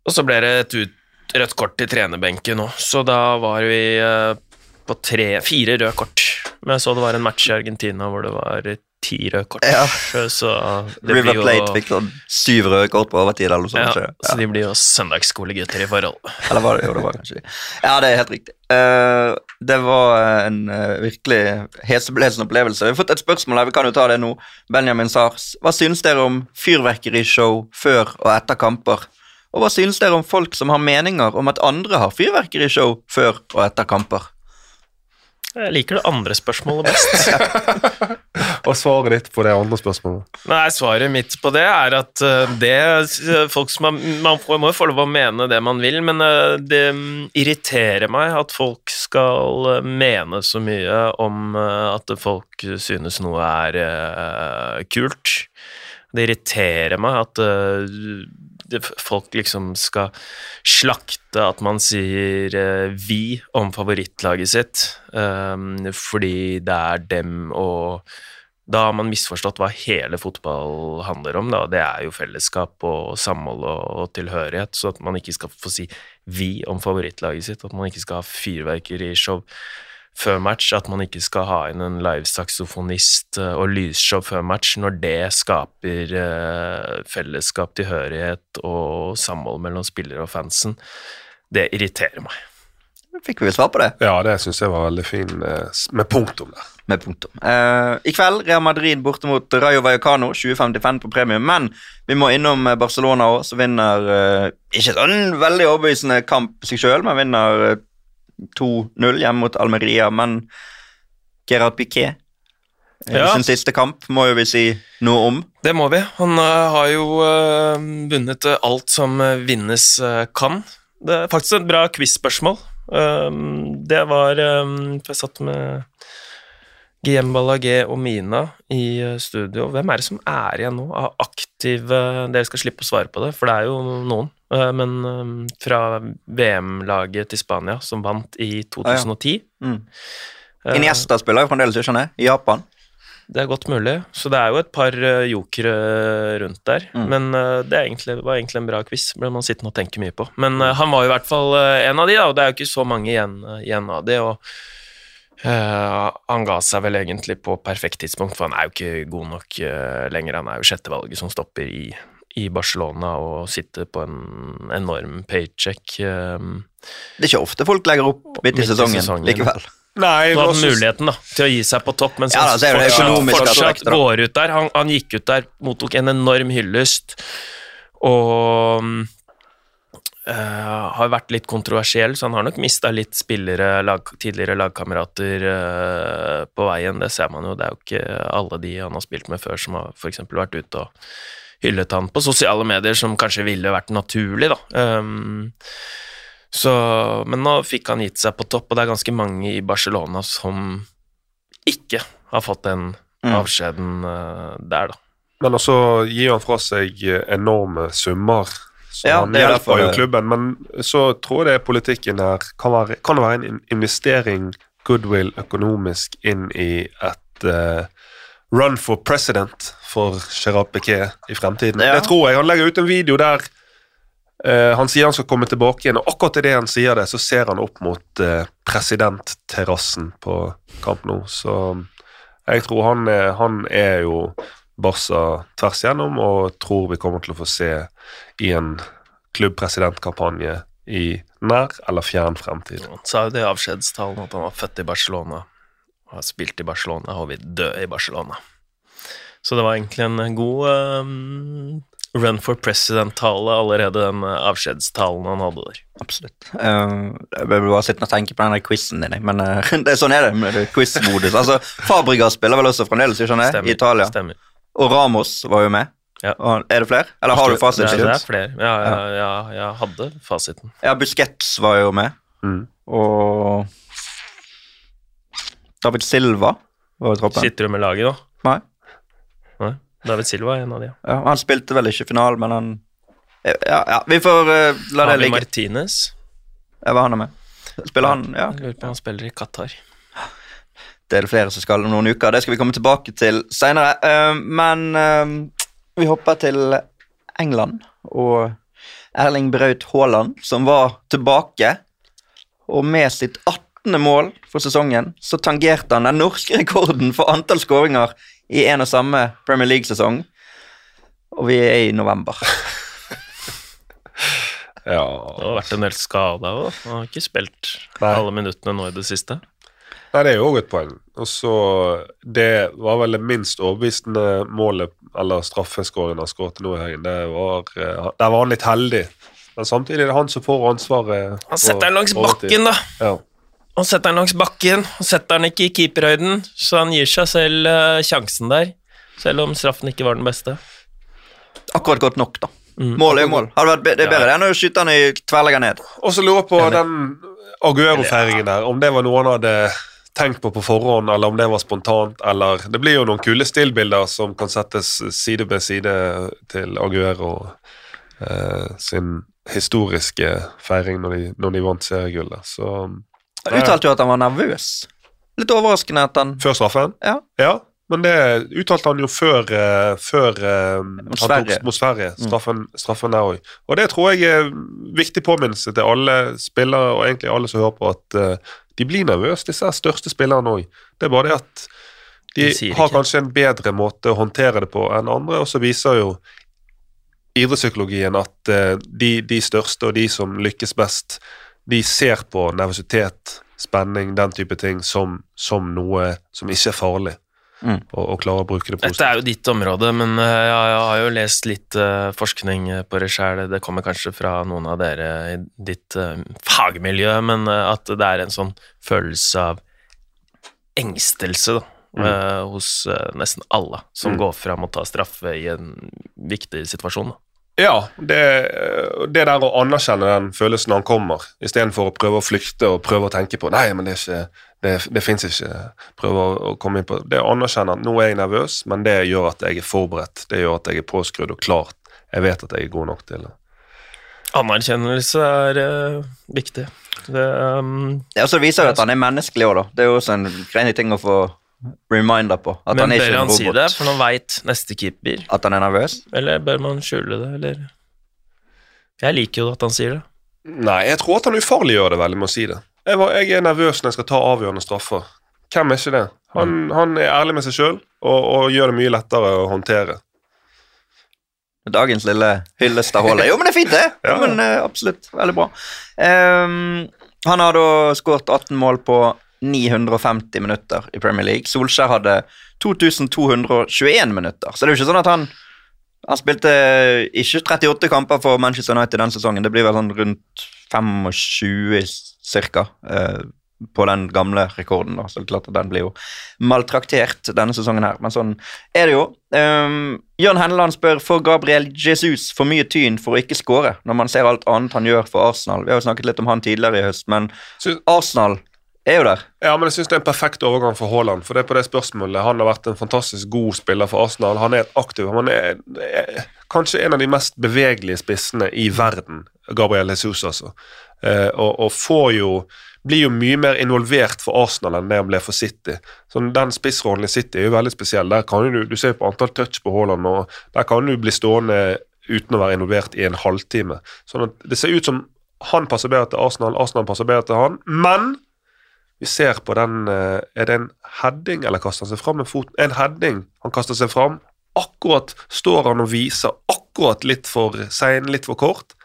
Og så ble det et ut, rødt kort til trenerbenken nå, så da var vi eh, på tre, fire røde kort. Men jeg så det var en match i Argentina hvor det var ti røde kort, Ja. så det River blir Plate fikk sånn syv røde kort på overtid. eller noe sånt. ja, ja. så de blir jo søndagsskolegutter i forhold. Eller var det jo, det var kanskje Ja, det er helt riktig. Uh, det var en uh, virkelig heseblesende opplevelse. Vi har fått et spørsmål her, vi kan jo ta det nå. Benjamin Sars. Hva synes dere om fyrverkerishow før og etter kamper? Og hva synes dere om folk som har meninger om at andre har fyrverkerishow før og etter kamper? Jeg liker det andre spørsmålet best. Og svaret ditt på det andre spørsmålet. Nei, svaret mitt på det er at eh, det folk som har, Man må jo få lov å mene det man vil, men eh, det mm, irriterer meg at folk skal eh, mene så mye om eh, at folk synes noe er eh, kult. Det irriterer meg at eh, folk liksom skal slakte at man sier eh, 'vi' om favorittlaget sitt, eh, fordi det er dem og da har man misforstått hva hele fotball handler om. Da. Det er jo fellesskap og samhold og, tilhørighet, så at man ikke skal få si 'vi' om favorittlaget sitt, at man ikke skal ha fyrverkerishow før match, at man ikke skal ha inn en livesaksofonist eh, og lysshow før match, når det skaper eh, fellesskap, tilhørighet og samhold mellom spillere og fansen. Det irriterer meg. Fikk vi vel svar på det? Ja, det syns jeg var veldig fin eh, med punktum der. med punktum. Eh, I kveld Real Madrid borte mot Rayo Vallecano, 2055 på premium. Men vi må innom eh, Barcelona òg, som vinner eh, ikke sånn veldig overbevisende kamp seg sjøl, men vinner eh, 2-0 hjemme mot Almeria. Men Gerard Piquet eh, Ja. sin siste kamp må jo vi si noe om. Det må vi. Han uh, har jo uh, vunnet alt som vinnes uh, kan. Det er faktisk et bra quiz-spørsmål. Um, det var um, Jeg satt med GM Ballagé og Mina i eh, studio. Hvem er det som er igjen nå av aktive Dere skal slippe å svare på det, for det er jo noen. Eh, men um, fra VM-laget til Spania, som vant i 2010. Mm. Eh, Iniesta spiller jo fremdeles, ikke sant? I Japan. Det er godt mulig. Så det er jo et par eh, jokere rundt der. Mm. Men eh, det er egentlig, var egentlig en bra quiz. Ble man sittende og tenke mye på. Men eh, han var jo i hvert fall en av de, da, og det er jo ikke så mange igjen, igjen av de. og Uh, han ga seg vel egentlig på perfekt tidspunkt, for han er jo ikke god nok uh, lenger. Han er jo sjettevalget som stopper i, i Barcelona og sitter på en enorm paycheck. Uh, Det er ikke ofte folk legger opp midt i Midt i sesongen, sesongen. likevel. Nei, så hadde han muligheten da, til å gi seg på topp, mens Ja, han da, så det fortsatt, fortsatt går ut der. Han, han gikk ut der, mottok en enorm hyllest, og eh, har vært litt kontroversiell, så han har nok mista litt spillere, lag, tidligere lagkamerater øh, på veien. Det ser man jo. Det er jo ikke alle de han har spilt med før, som har f.eks. vært ute og hyllet han på sosiale medier, som kanskje ville vært naturlig, da. Um, så, men nå fikk han gitt seg på topp, og det er ganske mange i Barcelona som ikke har fått den Mm. avskjeden uh, der, da. Men også gir han fra seg enorme summer. Så Ja, han er hjelper jo klubben, men så tror jeg det er politikken her. Kan, være, kan det være en investering, goodwill, økonomisk inn i et uh, run for president for Gerard Piquet i fremtiden? Ja. Det tror jeg. Han legger ut en video der eh, han sier han skal komme tilbake igjen, og akkurat idet han sier det, så ser han opp mot eh, presidentterrassen på Camp Nou. Så jeg tror han er, han er jo Barca tvers igjennom, og tror vi kommer til å få se i en klubbpresidentkampanje i nær eller fjern fremtid. Han sa jo det i avskjedstalen at han var født i Barcelona, har spilt i Barcelona og vil dø i Barcelona. Så det var egentlig en god um, run for president-tale allerede, den uh, avskjedstalen han hadde der. Absolutt. Uh, jeg ble bare sittende og tenke på den quizen din, men uh, det, sånn er det med det quiz-modus. Altså, Fabregas spiller vel også fremdeles, ikke sant? I Italia. Stemmer. Og Ramos var jo med. Ja. Og, er det flere? Eller har du Det, er- det er flere. Ja, ja, ja, jeg hadde fasiten. Ja, Busquets var jo med. Mm. Og David Silva var i troppen. Sitter du med laget nå? Nei. Nei. David Silva er en av de. ja. Han spilte vel ikke finalen, men han Ja, ja vi får uh, la det ligge. ligge. Martinez. Ja, hva han er med? Spiller han? Ja. Jeg lurer på om han spiller i Qatar. Det er det flere som skal om noen uker. Det skal vi komme tilbake til seinere. men uh, vi hopper til England og Erling Braut Haaland, som var tilbake. Og med sitt 18. mål for sesongen så tangerte han den norske rekorden for antall skåringer i en og samme Premier League-sesong. Og vi er i november. Ja. Det har vært en del skada òg. Han har ikke spilt Nei. alle minuttene nå i det siste. Nei, det er jo òg et poeng. Og så Det var vel det minst overbevisende målet, eller straffeskåringen han skåret nå i helgen. Det var, eh, Der var han litt heldig. Men samtidig er det han som får ansvaret. Han setter den langs bakken, da. Ja. Han setter den langs bakken, han setter den ikke i keeperhøyden, så han gir seg selv eh, sjansen der. Selv om straffen ikke var den beste. Akkurat godt nok, da. Mm. Mål er jo mål. Hadde vært be det er bedre det enn å skyte han i tverrlegger ned. Og så lurer jeg på Enig. den Aguero-feiringen der, om det var noe han hadde tenkt på på forhånd, eller om det var spontant, eller Det blir jo noen kule stillbilder som kan settes side ved side til Aguero eh, sin historiske feiring når de, når de vant seriegullet. Så uttalte jo at han var nervøs. Litt overraskende at han Før straffen? Ja. Ja, men det uttalte han jo før, eh, før eh, han tok Sverige. mot Sverige. Straffen, straffen der òg. Og det tror jeg er viktig påminnelse til alle spillere, og egentlig alle som hører på, at eh, de blir nervøse, disse største spillerne òg. Det er bare det at de, De har ikke. kanskje en bedre måte å håndtere det på enn andre, og så viser jo idrettspsykologien at de, de største og de som lykkes best, de ser på nervøsitet, spenning, den type ting som, som noe som ikke er farlig, Mm. og, og klarer å bruke det Dette er jo ditt område, men eh, jeg, jeg har jo lest litt uh, forskning på det sjøl. Det kommer kanskje fra noen av dere i ditt uh, fagmiljø, men uh, at det er en sånn følelse av engstelse da, eh, hos nesten alle som Mm. går fram og tar straffe i en viktig situasjon. Da. Ja, det, det der å anerkjenne den følelsen når han kommer, istedenfor å prøve å flykte og prøve å tenke på Nei, men det, er ikke, det, det fins ikke. Prøve å, komme inn på Det å anerkjenne at nå er jeg nervøs, men det gjør at jeg er forberedt. Det gjør at jeg er påskrudd og klar. Jeg vet at jeg er god nok til det. Anerkjennelse er uh, viktig. Det, um, Ja, så viser det at han er menneskelig òg, da. Det er jo også en grei ting å få reminder på. At men han er bør ikke en han si det, for nå veit neste keeper? At han er nervøs. Eller bør man skjule det, eller Jeg liker jo at han sier det. Nei, jeg tror at han ufarliggjør det veldig med å si det. Jeg, var, jeg er nervøs når jeg skal ta avgjørende straffer. Hvem er ikke det? Han, han er ærlig med seg sjøl og, og gjør det mye lettere å håndtere. Dagens lille hyllest av hullet. Jo, men det er fint, det. Ja, men eh, Absolutt. Veldig bra. Um, han har da skåret 18 mål på 950 minutter i Premier League. Solskjær hadde 2221 minutter, så det er jo ikke sånn at han han spilte ikke 38 kamper for Manchester United den sesongen. Det blir vel sånn rundt 25 cirka eh, på den gamle rekorden. da, så klart at Den blir jo maltraktert denne sesongen her, men sånn er det jo. Um, Jørn Henneland spør får Gabriel Jesus for mye tyn for å ikke skåre, når man ser alt annet han gjør for Arsenal. Vi har jo snakket litt om han tidligere i høst, men Arsenal er jo der. Ja, men jeg synes det er en perfekt overgang for Haaland. For det er på det spørsmålet Han har vært en fantastisk god spiller for Arsenal. Han er aktiv. Han er, er kanskje en av de mest bevegelige spissene i verden, Gabriel Jesus, altså. Eh, og, og får jo blir jo mye mer involvert for Arsenal enn det han ble for City. Så Den spissrollen i City er jo veldig spesiell. Der kan du, du ser på antall touch på Haaland, og der kan du bli stående uten å være involvert i en halvtime. Sånn at Det ser ut som han passer bedre til Arsenal, Arsenal passer bedre til han. Men vi ser på den eh, Er det en heading, eller kaster han seg fram med foten? En heading. Han kaster seg fram. Akkurat står han og viser akkurat litt for sein, litt for kort.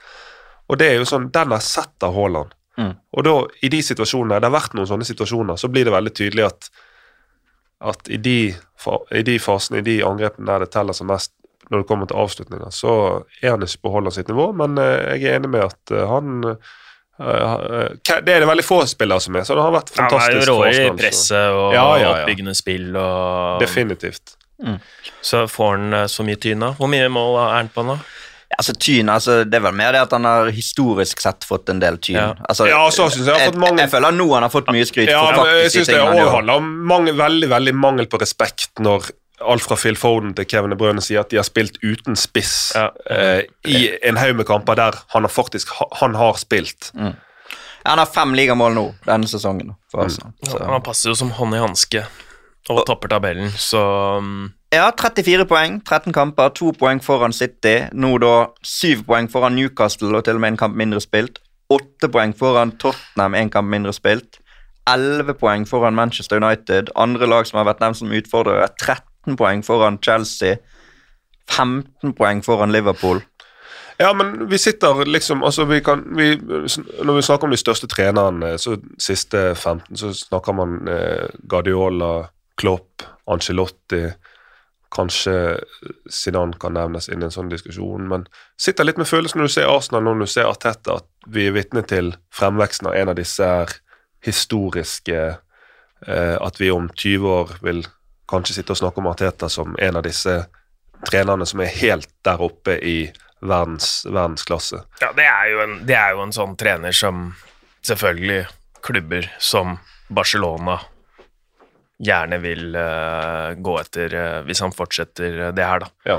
Og det er jo sånn, Den har sett av Haaland. Mm. Og da, i de situasjonene, det har vært noen sånne situasjoner, så blir det veldig tydelig at at i de, i de fasene, i de angrepene der det teller som mest når det kommer til avslutninger, så er han ikke på Haaland sitt nivå, men eh, jeg er enig med at eh, han Det er det veldig få spillere som er, så det har vært fantastisk Ja, rå i presset og Ja, ja, ja. oppbyggende spill og Definitivt. Så får han eh, så mye tyn da. Hvor mye mål er han på nå? Altså Tyn, altså det er vel mer det at han har historisk sett fått en del tyn. Ja. Altså, Ja, så synes jeg han har fått mange- jeg, føler nå han har fått mye skryt Ja, for faktisk, jeg synes det tingene han handler om mange, veldig veldig mangel på respekt når alt fra Phil Foden til Kevin De Bruyne sier at de har spilt uten spiss Ja. eh, i en haug med kamper der han har faktisk han har spilt. Han har fem ligamål nå denne sesongen for Arsenal. Så. Han passer jo som hånd i hanske og topper tabellen, så mm, Ja, 34 poeng, 13 kamper, 2 poeng foran City. Nå da 7 poeng foran Newcastle og til og med en kamp mindre spilt. 8 poeng foran Tottenham, en kamp mindre spilt. Elleve poeng foran Manchester United. Andre lag som har vært nevnt som utfordrere. 13 poeng foran Chelsea. 15 poeng foran Liverpool. Ja, men vi sitter liksom altså vi kan, vi, Når vi snakker om de største trenerne så siste 15, så snakker man eh, Guardiola, Klopp, Ancelotti Kanskje Zidane kan nevnes inn i en sånn diskusjon, men sitter litt med følelsen når du ser Arsenal når du ser Arteta, at vi er vitne til fremveksten av en av disse historiske eh, At vi om 20 år vil kanskje sitte og snakke om Arteta som en av disse trenerne som er helt der oppe i verdens, verdensklasse. Ja, det er, jo en, det er jo en sånn trener som selvfølgelig klubber som Barcelona gjerne vil uh, gå etter uh, hvis han fortsetter det her, da. Ja.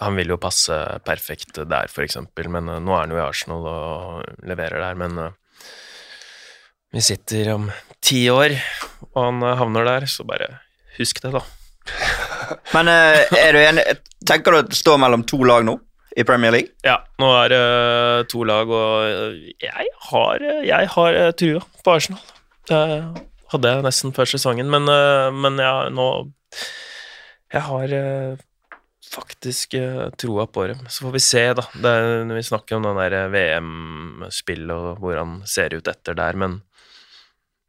Han vil jo passe perfekt der, eksempel, men uh, nå er han jo i Arsenal og leverer der, men eh, vi sitter om ti år, og han eh, havner der, så bare husk det, da. Men eh, er du enig Tenker du at det står mellom to lag nå i Premier League? Ja, nå er det eh, to lag, og eh, jeg har, jeg har trua på Arsenal. Det hadde jeg nesten før sesongen, men, men ja, nå Jeg har faktisk troa på det. Så får vi se, da. Det er, vi snakker om den der VM-spillet og hvordan ser ut etter der, men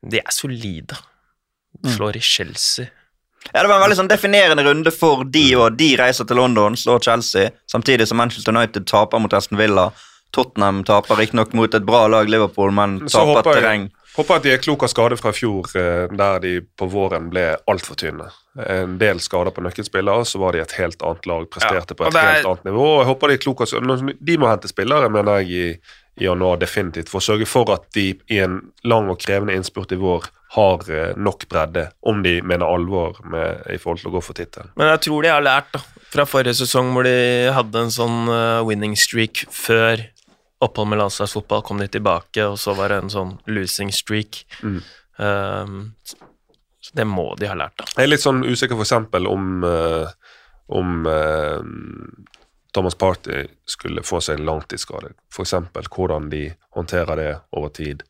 de er solide. Slår i Chelsea. Ja, Det var en veldig sånn definerende runde for de og de reiser til London, slår Chelsea, samtidig som Manchester United taper mot Aston Villa. Tottenham taper riktignok mot et bra lag, Liverpool, men Så taper håper terreng. håper at de er kloke av skade fra i fjor, eh, der de på våren ble altfor tynne. En del skader på nøkkelspillere, så var de et helt annet lag, presterte Ja, på et er- helt annet nivå. Jeg håper De er kloke av. De må hente spillere, mener jeg, i, i januar definitivt, for å sørge for at de i en lang og krevende innspurt i vår har eh, nok bredde, om de mener alvor med, i forhold til å gå for tittelen. Men jeg tror de har lært da, fra forrige sesong hvor de hadde en sånn eh, winning streak før opphold med landslagsfotball, kom de tilbake, og så var det en sånn losing streak. Mm. Um, så det må de ha lært, da. Jeg er litt sånn usikker eksempel om, eh, om Thomas Party skulle få seg en langtidsskade. Eksempel hvordan de håndterer det over tid.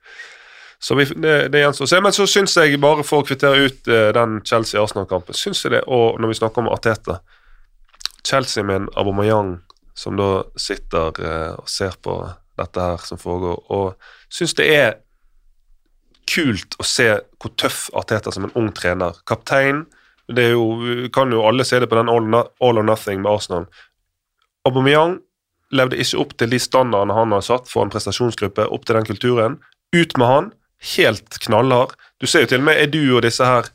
Så vi, det, det gjenstår å se. Men så syns jeg, bare for å kvittere ut eh, den Chelsea-Arsenal-kampen, syns jeg det, og når vi snakker om Arteta Chelsea med en Aubameyang som da sitter eh, og ser på dette her som foregår, og syns det er kult å se hvor tøff Arteta som en ung trener. Kaptein. Det er jo, vi kan jo alle se det på den All, no, all or Nothing med Arsenal. Aubameyang levde ikke opp til de standardene han har satt for en prestasjonsgruppe, opp til den kulturen. Ut med han. Helt knallhard. Du ser jo til og med Edu og disse her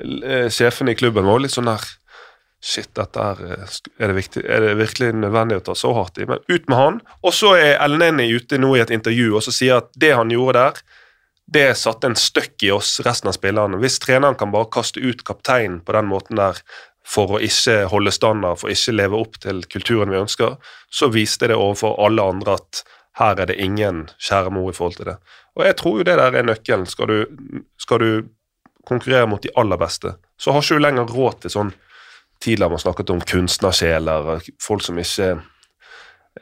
eh, sjefene i klubben var litt sånn der Shit, dette er, eh, er, det viktig, er det virkelig nødvendig å ta så hardt i? Men ut med han. Og så er Elneny ute nå i et intervju og så sier at det han gjorde der, det satte en støkk i oss, resten av spillerne. Hvis treneren kan bare kaste ut kapteinen på den måten der for å ikke holde standard, for å ikke leve opp til kulturen vi ønsker, så viste det overfor alle andre at her er det ingen kjære mor i forhold til det. Og jeg tror jo det der er nøkkelen. Skal du, skal du konkurrere mot de aller beste, så har ikke du lenger råd til sånn Tidligere har man snakket om kunstnersjeler, folk som ikke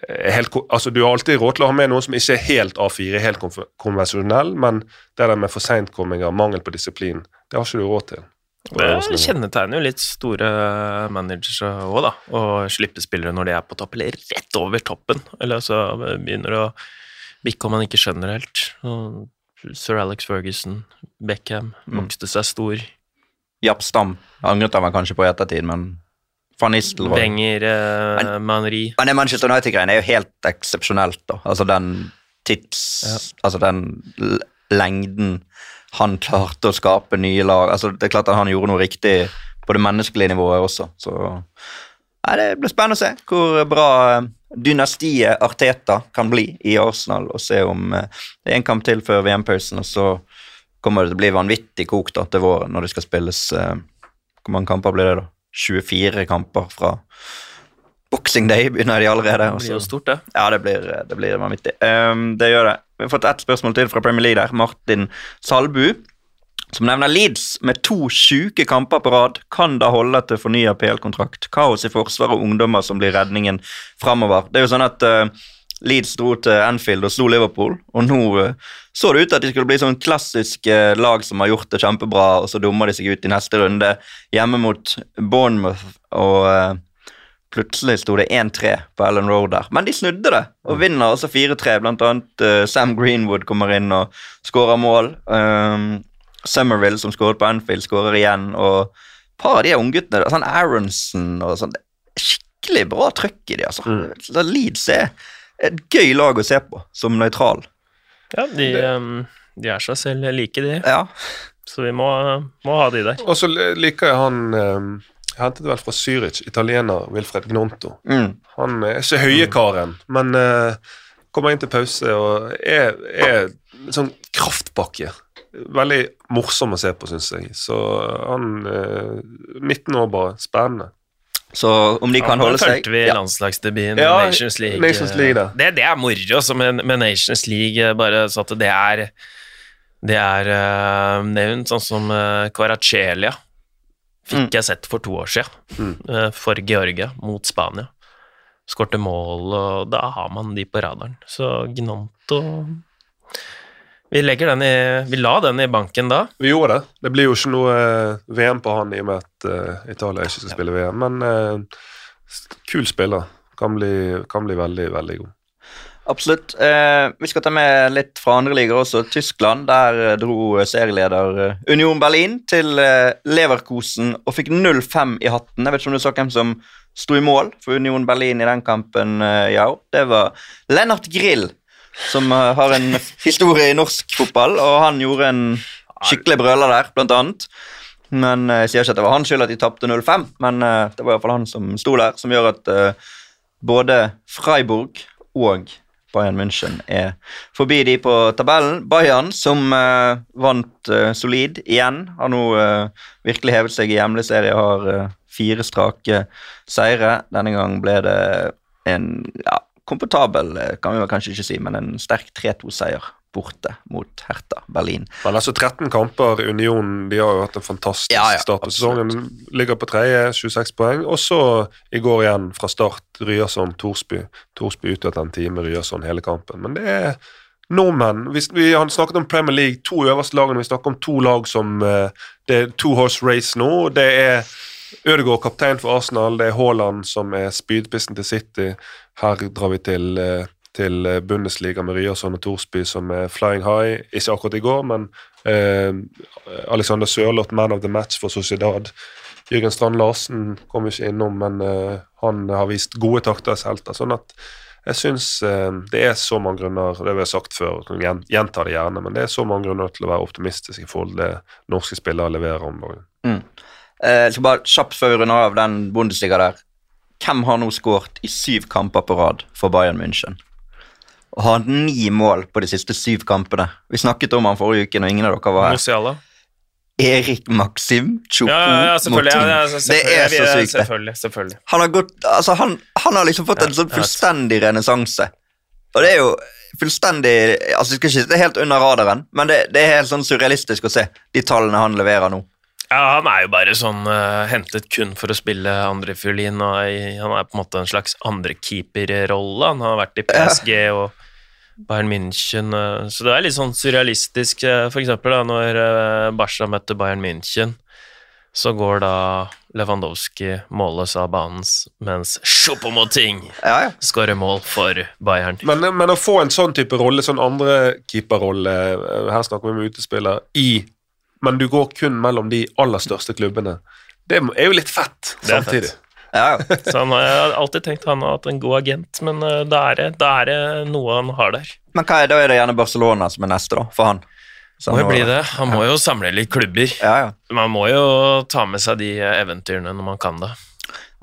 er helt, altså Du har alltid råd til å ha med noen som ikke er helt A4, helt konvensjonell, men det der med for seintkomminger, mangel på disiplin, det har ikke du råd til. Det kjennetegner jo litt store managere òg, da. Å slippe spillere når de er på topp, eller rett over toppen. Eller så begynner du å bikke om han ikke skjønner helt. Og Sir Alex Ferguson, Beckham, vokste seg stor. Japp Stam angret han meg kanskje på i ettertid, men van Nistelrooy Wenger, eh, Manri Men det Manchester United-greien er jo helt eksepsjonelt, da. Altså den tids... Altså den lengden han klarte å skape nye lag. Altså Det er klart at han gjorde noe riktig på det menneskelige nivået også, så Nei, Det blir spennende å se hvor bra eh, dynastiet Arteta kan bli i Arsenal, og se om eh, det er en kamp til før VM-pausen, og så kommer det til å bli vanvittig kokt til våren når det skal spilles eh, Hvor mange kamper blir det, da? 24 kamper fra Boxing Day begynner de allerede. Det blir jo stort, det. ja, det blir, det blir vanvittig. Um, det gjør det. Vi har fått ett spørsmål til fra Premier League der. Martin Salbu, som nevner Leeds med to sjuke kamper på rad. Kan da holde til fornya PL-kontrakt? Kaos i forsvaret og ungdommer som blir redningen framover. Det er jo sånn at uh, Leeds dro til Anfield og slo Liverpool, og nå uh, så det ut til at de skulle bli sånn klassisk uh, lag som har gjort det kjempebra, og så dummer de seg ut i neste runde hjemme mot Bournemouth og Plutselig sto det 1-3 på Ellen Road der, men de snudde det og vinner altså 4-3. Blant annet Sam Greenwood kommer inn og skårer mål. Um, Somerville, som skåret på Anfield, skårer igjen. Og et par av de ungguttene, sånn Aronson og sånn, skikkelig bra trøkk i de, altså. Mm. Leeds er et gøy lag å se på, som nøytral. Ja, de, eh, de er seg selv like, de. Ja. Så vi må, må ha de der. Og så liker jeg han um Jeg hentet det vel fra Zürich, italiener Wilfred Gnonto. Mm. Han er ikke høyekaren, men uh, kommer inn til pause og er, er sånn kraftpakke. Veldig morsom å se på, syns jeg. Så han eh, 19 år bare. Spennende. Så om de kan Ja, holde da seg vi ja. landslagsdebuten Ja, Nations League. Nations League, da. Det, det er moro også med, med Nations League, bare så at det er Det er uh, nevnt sånn som uh. Fikk Mm. jeg sett for to år siden, Mm. eh, for Georgia mot Spania. Skårte mål, og da har man de på radaren. Så Gnonto Vi den i Vi la den i banken da. Vi gjorde det. Det blir jo ikke noe eh, VM på han i og med at uh, Italia ikke skal spille VM, men uh, kul spiller. Kan bli, kan bli veldig, veldig god. Absolutt. Eh, vi skal ta med litt fra andre ligaer også. Tyskland. Der dro serieleder Union Berlin til Leverkosen og fikk 0-5 i hatten. Jeg vet ikke om du så hvem som sto i mål for Union Berlin i den kampen, eh, ja. Det var Lennart Grill, som eh, har en historie i norsk fotball, og han gjorde en skikkelig brøler der, blant annet. Men eh, Jeg sier ikke at det var hans skyld at de tapte 0-5, men eh, det var iallfall han som sto der, som gjør at både Freiburg og Bayern München er forbi de på tabellen. Bayern, som eh, vant eh, solid igjen, har nå eh, virkelig hevet seg i hjemlig serie, har eh, fire strake seire. Denne gang ble det en ja, komfortabel, eh, kan vi vel kanskje ikke si, men en sterk 3-2-seier borte mot Hertha Berlin. Men altså 13 kamper Union, de har jo hatt en fantastisk Ja, ja, start på sesongen. Ligger på tredje, 26 poeng. Og så i går igjen fra start Ryerson. Torsby ute etter en time, Ryerson hele kampen. Men det er nordmenn. Vi, vi har snakket om Premier League, to øverste lagene. Vi snakker om to lag som eh, Det er two horse race nå. Det er Ødegaard kaptein for Arsenal, det er Haaland som er spydpissen til City. Her drar vi til, eh, til eh, Bundesliga med Ryerson og Thorsby som er flying high. Ikke akkurat i går, men eh, Alexander Sørloth, man of the match for Sociedad. Jørgen Strand Larsen kom ikke innom, men eh, han har vist gode takter som helter. Sånn at jeg syns eh, det er så mange grunner, det har jeg sagt før, jeg gjentar det gjerne, men det er så mange grunner til å være optimistisk i forhold til det norske spillere leverer om dagen. Eh, Jeg skal bare kjapt før vi runder av den Bundesliga der. Hvem har nå skåret i syv kamper på rad for Bayern München? Og har ni mål på de siste syv kampene. Vi snakket om han forrige uke når ingen av dere var her. Musiala. Erik Maxim Choupo Ja, ja, selvfølgelig. Ja, Det er så sykt, det. Selvfølgelig. selvfølgelig. Han har, gått, altså han, han har liksom fått en sånn fullstendig renessanse. Og det er jo fullstendig altså Det er helt under radaren, men det, det er helt sånn surrealistisk å se de tallene han leverer nå. Ja, han er jo bare sånn uh, hentet kun for å spille andrefiolin. og i- Han er på en måte en slags andrekeeperrolle. Han har vært i PSG og Bayern München, uh, så det er litt sånn surrealistisk. Uh, For eksempel da, når uh, Barca møtte Bayern München, så går da Lewandowski målløs av banen, mens Choupo-Moting Ja, ja. skårer mål for Bayern. Men, men å få en sånn type rolle, sånn andre keeperrolle, eh, her snakker vi om utespiller, i Men du går kun mellom de aller største klubbene. Det er jo litt fett samtidig. fett. ja. Så han har, alltid tenkt han har hatt en god agent, men eh, da er det, da er det noe han har der. Men hva er, da er det gjerne Barcelona som er neste, da, for han. Så Må jo bli det. Han må jo samle litt klubber. Ja, ja. Man må jo ta med seg de eventyrene når man kan det.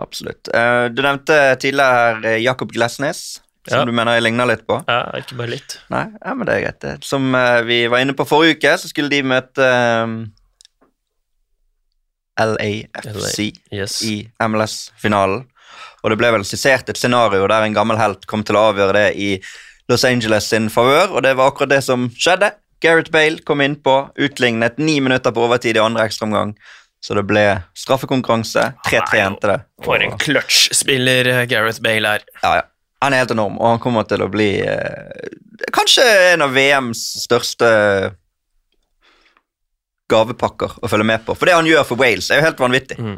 Absolutt. Eh, Du nevnte tidligere her eh, Jakob Glesnes, som Ja. du mener jeg ligner litt på. Ja, ikke bare litt. Nei, ja, men det er greit. det. Som uh, vi var inne på forrige uke, så skulle de møte um, LAFC Yes. i MLS-finalen. Og det ble vel skissert et scenario der en gammel helt kom til å avgjøre det i Los Angeles sin favør, og det var akkurat det som skjedde. Gareth Bale kom innpå, utlignet ni minutter på overtid i andre ekstraomgang. Så det ble straffekonkurranse. 3-3 endte det. For en clutch-spiller eh, Gareth Bale er. Ja, ja. Han er helt enorm, og han kommer til å bli eh, kanskje en av VMs største gavepakker å følge med på. For det han gjør for Wales, er jo helt vanvittig. Mm.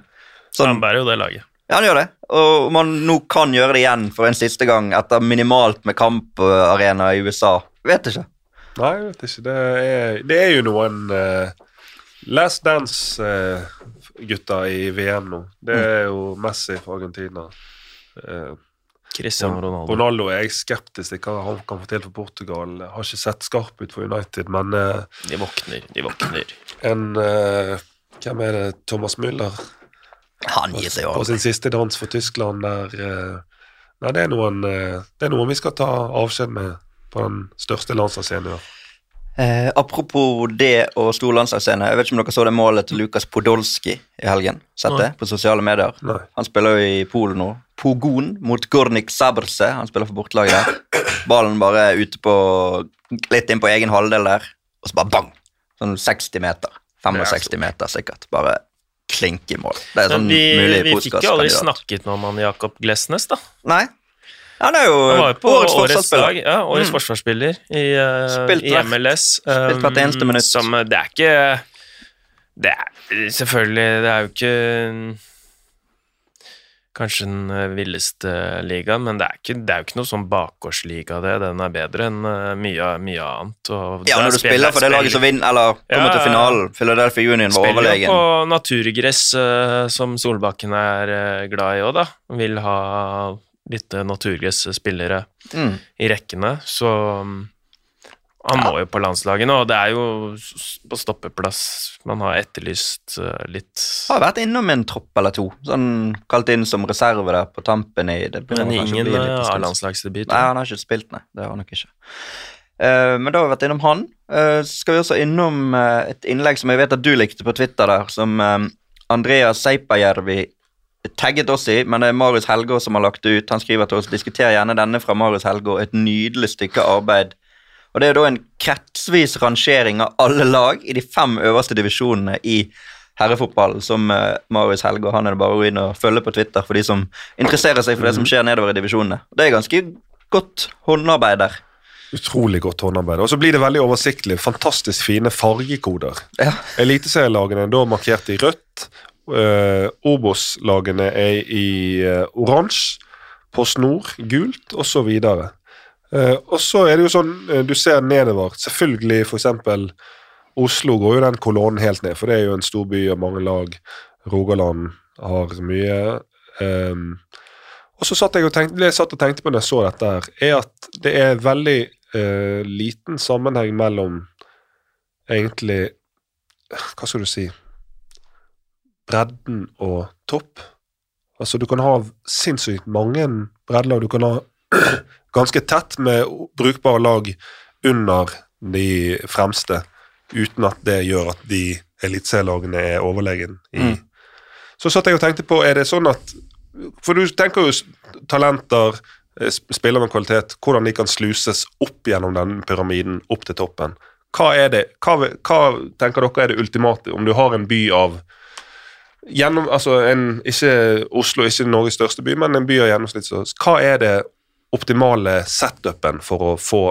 Sånn, Han bærer jo det laget. ja, han gjør det. Og om han nå kan gjøre det igjen for en siste gang etter minimalt med kamparena i USA, vet ikke. Nei, jeg vet ikke. Det er, det er jo noen uh, Last Dance-gutta i VM nå. Det er jo Messi fra Argentina. Eh, Cristiano Ronaldo. Ronaldo er jeg skeptisk til hva han kan få til for Portugal. Har ikke sett skarp ut for United, men eh, De våkner, de våkner. en uh, Hvem er det? Thomas Müller? Han gir seg jo På sin siste dans for Tyskland der uh, Nei, det er noen uh, Det er noen vi skal ta avskjed med på den største landslagsscenen i år. Eh, apropos det og stor landslagsscene. jeg vet ikke om dere så det målet til Lukas Podolski i helgen? Sett det på sosiale medier? Nei. Han spiller jo i Polen nå. Pogon mot Gornik Sabrse. Han spiller for bortelaget der. Ballen bare ute på litt inn på egen halvdel der, og så bare bang! Sånn 60 meter. 65 meter sikkert. Bare klink i mål. Det er sånn vi, mulig vi fikk jo aldri snakket noe om han Jakob Glesnes, da. Nei. Han er jo Han var jo på årets årets, forsvarsspiller. ja, årets Mm. forsvarsspiller i, uh, i MLS. spilt hvert eneste um, minutt. Som, eh, det er ikke Det er selvfølgelig Det er jo ikke Kanskje den eh, villeste ligaen, men det er, ikke, det er jo ikke noe sånn bakgårdsliga, det. Den er bedre enn eh, mye, mye annet. Og Ja, når du spiller- for det laget som vinner, eller kommer Ja, til finalen. Philadelphia Union var Spiller jo overlegen. på naturgress, eh, som Solbakken er glad i òg, da. Vil ha litt naturgress-spillere Mm. i rekkene, så mm, han må jo på landslaget nå, og det er jo på stoppeplass man har etterlyst eh, litt Har vært innom en tropp eller to. Sånn Kalt inn som reserve der på tampen i det Men ingen har eh. A-landslagsdebut. Nei, han har ikke spilt, nei. Det har han nok ikke. Uh, men da har vi vært innom han. Uh, så skal vi også innom uh, et innlegg som jeg vet at du likte på Twitter der, som uh, Andreas Seipajärvi tagget oss i, men det er Marius Helgå som har lagt det ut. Han skriver til oss diskuter gjerne denne fra Marius Helgå. Et nydelig stykke arbeid. Og Det er da en kretsvis rangering av alle lag i de fem øverste divisjonene i herrefotballen, som Marius Helge og han er det bare å gå inn og følge på Twitter for de som interesserer seg for det som skjer nedover i divisjonene. Det er ganske godt håndarbeid der. Utrolig godt håndarbeid. Og så blir det veldig oversiktlig. Fantastisk fine fargekoder. Ja. Eliteserielagene er da markert i rødt, Uh, Obos-lagene er i uh, oransje, Post Nord gult, osv. Uh, og så er det jo sånn, uh, du ser nedover, selvfølgelig f.eks. Oslo går jo den kolonnen helt ned, for det er jo en stor by og mange lag. Rogaland har mye. Um, og så satt jeg og tenkte, det jeg satt og tenkte på når jeg så dette, her, er at det er veldig uh, liten sammenheng mellom egentlig Hva skal du si Bredden og topp. Altså, du kan ha sinnssykt mange breddelag. Du kan ha ganske tett med brukbare lag under de fremste, uten at det gjør at de eliteserielagene er overlegen i Mm. Så satt jeg og tenkte på, er det sånn at For du tenker jo talenter, spiller med kvalitet, hvordan de kan sluses opp gjennom den pyramiden, opp til toppen. Hva er det, hva, hva tenker dere er det ultimate, om du har en by av gjennom, altså en, Ikke Oslo, ikke Norges største by, men en by av gjennomsnitt. Hva er det optimale setupen for å få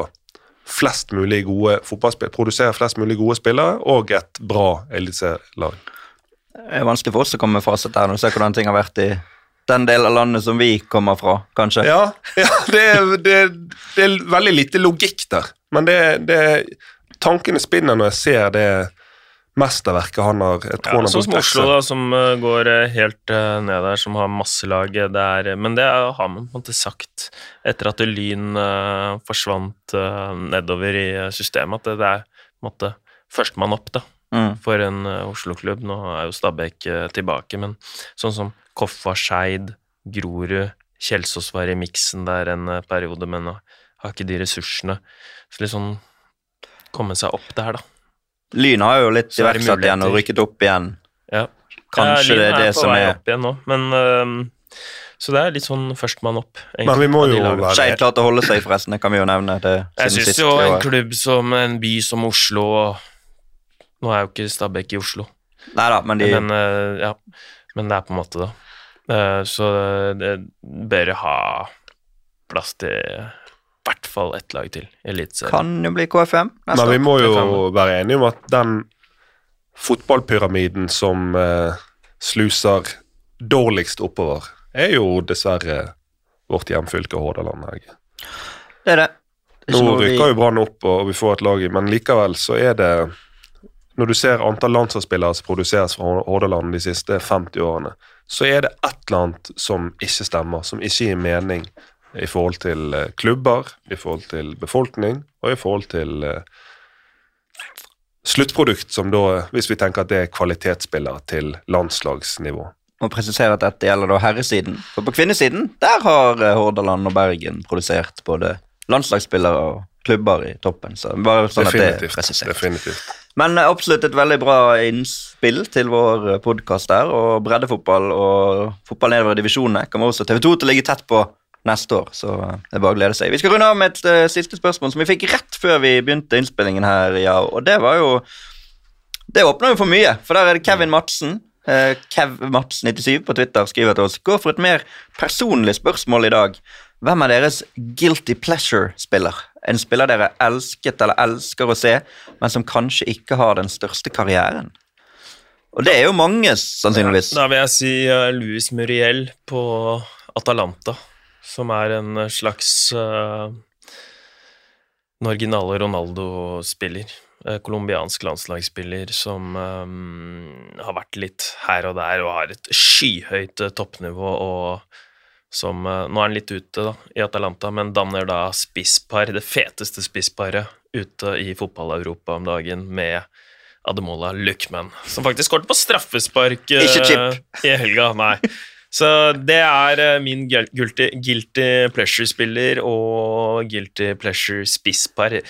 flest mulig gode fotballspill, produsere flest mulig gode spillere og et bra eliteserielag? Det er vanskelig for oss å komme med fasit her når du ser hvordan ting har vært i den delen av landet som vi kommer fra, kanskje. Ja, ja det, er, det, det er veldig lite logikk der. Men det, det tankene spinner når jeg ser det mesterverket han har jeg tror Ja, han har sånn som Oslo, da, som eh, går eh, helt eh, ned der, som har masse lag der. Men det har man på en måte sagt etter at Lyn forsvant nedover i systemet, at det, det er på en måte førstemann opp da, Mm. for en Oslo-klubb. Nå er jo Stabæk tilbake, men sånn som Koffa, Skeid, Grorud, Kjelsås var i miksen der en periode, men nå har ikke de ressursene. Så litt sånn komme seg opp der, da. Lyn har jo litt er iverksatt igjen og rykket opp igjen. Ja. Kanskje Ja, det er det på som er opp igjen nå, men uh, Så det er litt sånn førstemann opp. egentlig, Men vi må jo være- Skeid klarte å holde seg, forresten. Det kan vi jo nevne. Det, Jeg syns jo en klubb som en by som Oslo og Nå er jo ikke Stabæk i Oslo, Neida, men de men, uh, ja, men det er på en måte da. Uh, så det bør ha plass til hvert fall ett lag til i Eliteserien. kan jo bli KFM neste Men vi må jo være enige om at den fotballpyramiden som eh, sluser dårligst oppover, er jo dessverre vårt hjemfylke Hordaland. Det er det. Det er Nå rykker vi- jo Brann opp, og vi får et lag i, men likevel så er det Når du ser antall landslagsspillere som produseres fra Hordaland de siste 50 årene, så er det et eller annet som ikke stemmer, som ikke gir mening i forhold til eh, klubber, i forhold til befolkning og i forhold til eh, sluttprodukt, som da, hvis vi tenker at det er kvalitetsspillere til landslagsnivå. må presisere at dette gjelder da herresiden. For på kvinnesiden, der har eh, Hordaland og Bergen produsert både landslagsspillere og klubber i toppen. Så bare sånn at det er presisert. definitivt. Men eh, absolutt et veldig bra innspill til vår podkast der. Og breddefotball og fotball nedover i divisjonene kommer også TV2 til å ligge tett på neste år. Så eh, det er bare å glede seg. Vi skal runde av med et uh, siste spørsmål som vi fikk rett før vi begynte innspillingen her. ja, Og det var jo Det åpner jo for mye, for der er det Kevin Madsen. Uh, Kev Madsen97 på Twitter skriver til oss Gå for et mer personlig spørsmål i dag. Hvem er deres guilty pleasure-spiller? En spiller dere elsket eller elsker å se, men som kanskje ikke har den største karrieren? Og det er jo mange, sannsynligvis. Da vil jeg si uh, Luis Muriel på Atalanta, som er en uh, slags uh, den originale Ronaldo-spiller. Uh, Colombiansk landslagsspiller som um, har vært litt her og der og har et skyhøyt toppnivå og som uh, Nå er han litt ute da, i Atalanta, men danner da spisspar, det feteste spissparet ute i fotball-Europa om dagen, med Ademola Luckman, som faktisk skåret på straffespark uh, i helga. Nei. Så det er uh, min guilty, guilty pleasure-spiller og guilty pleasure-spisspar.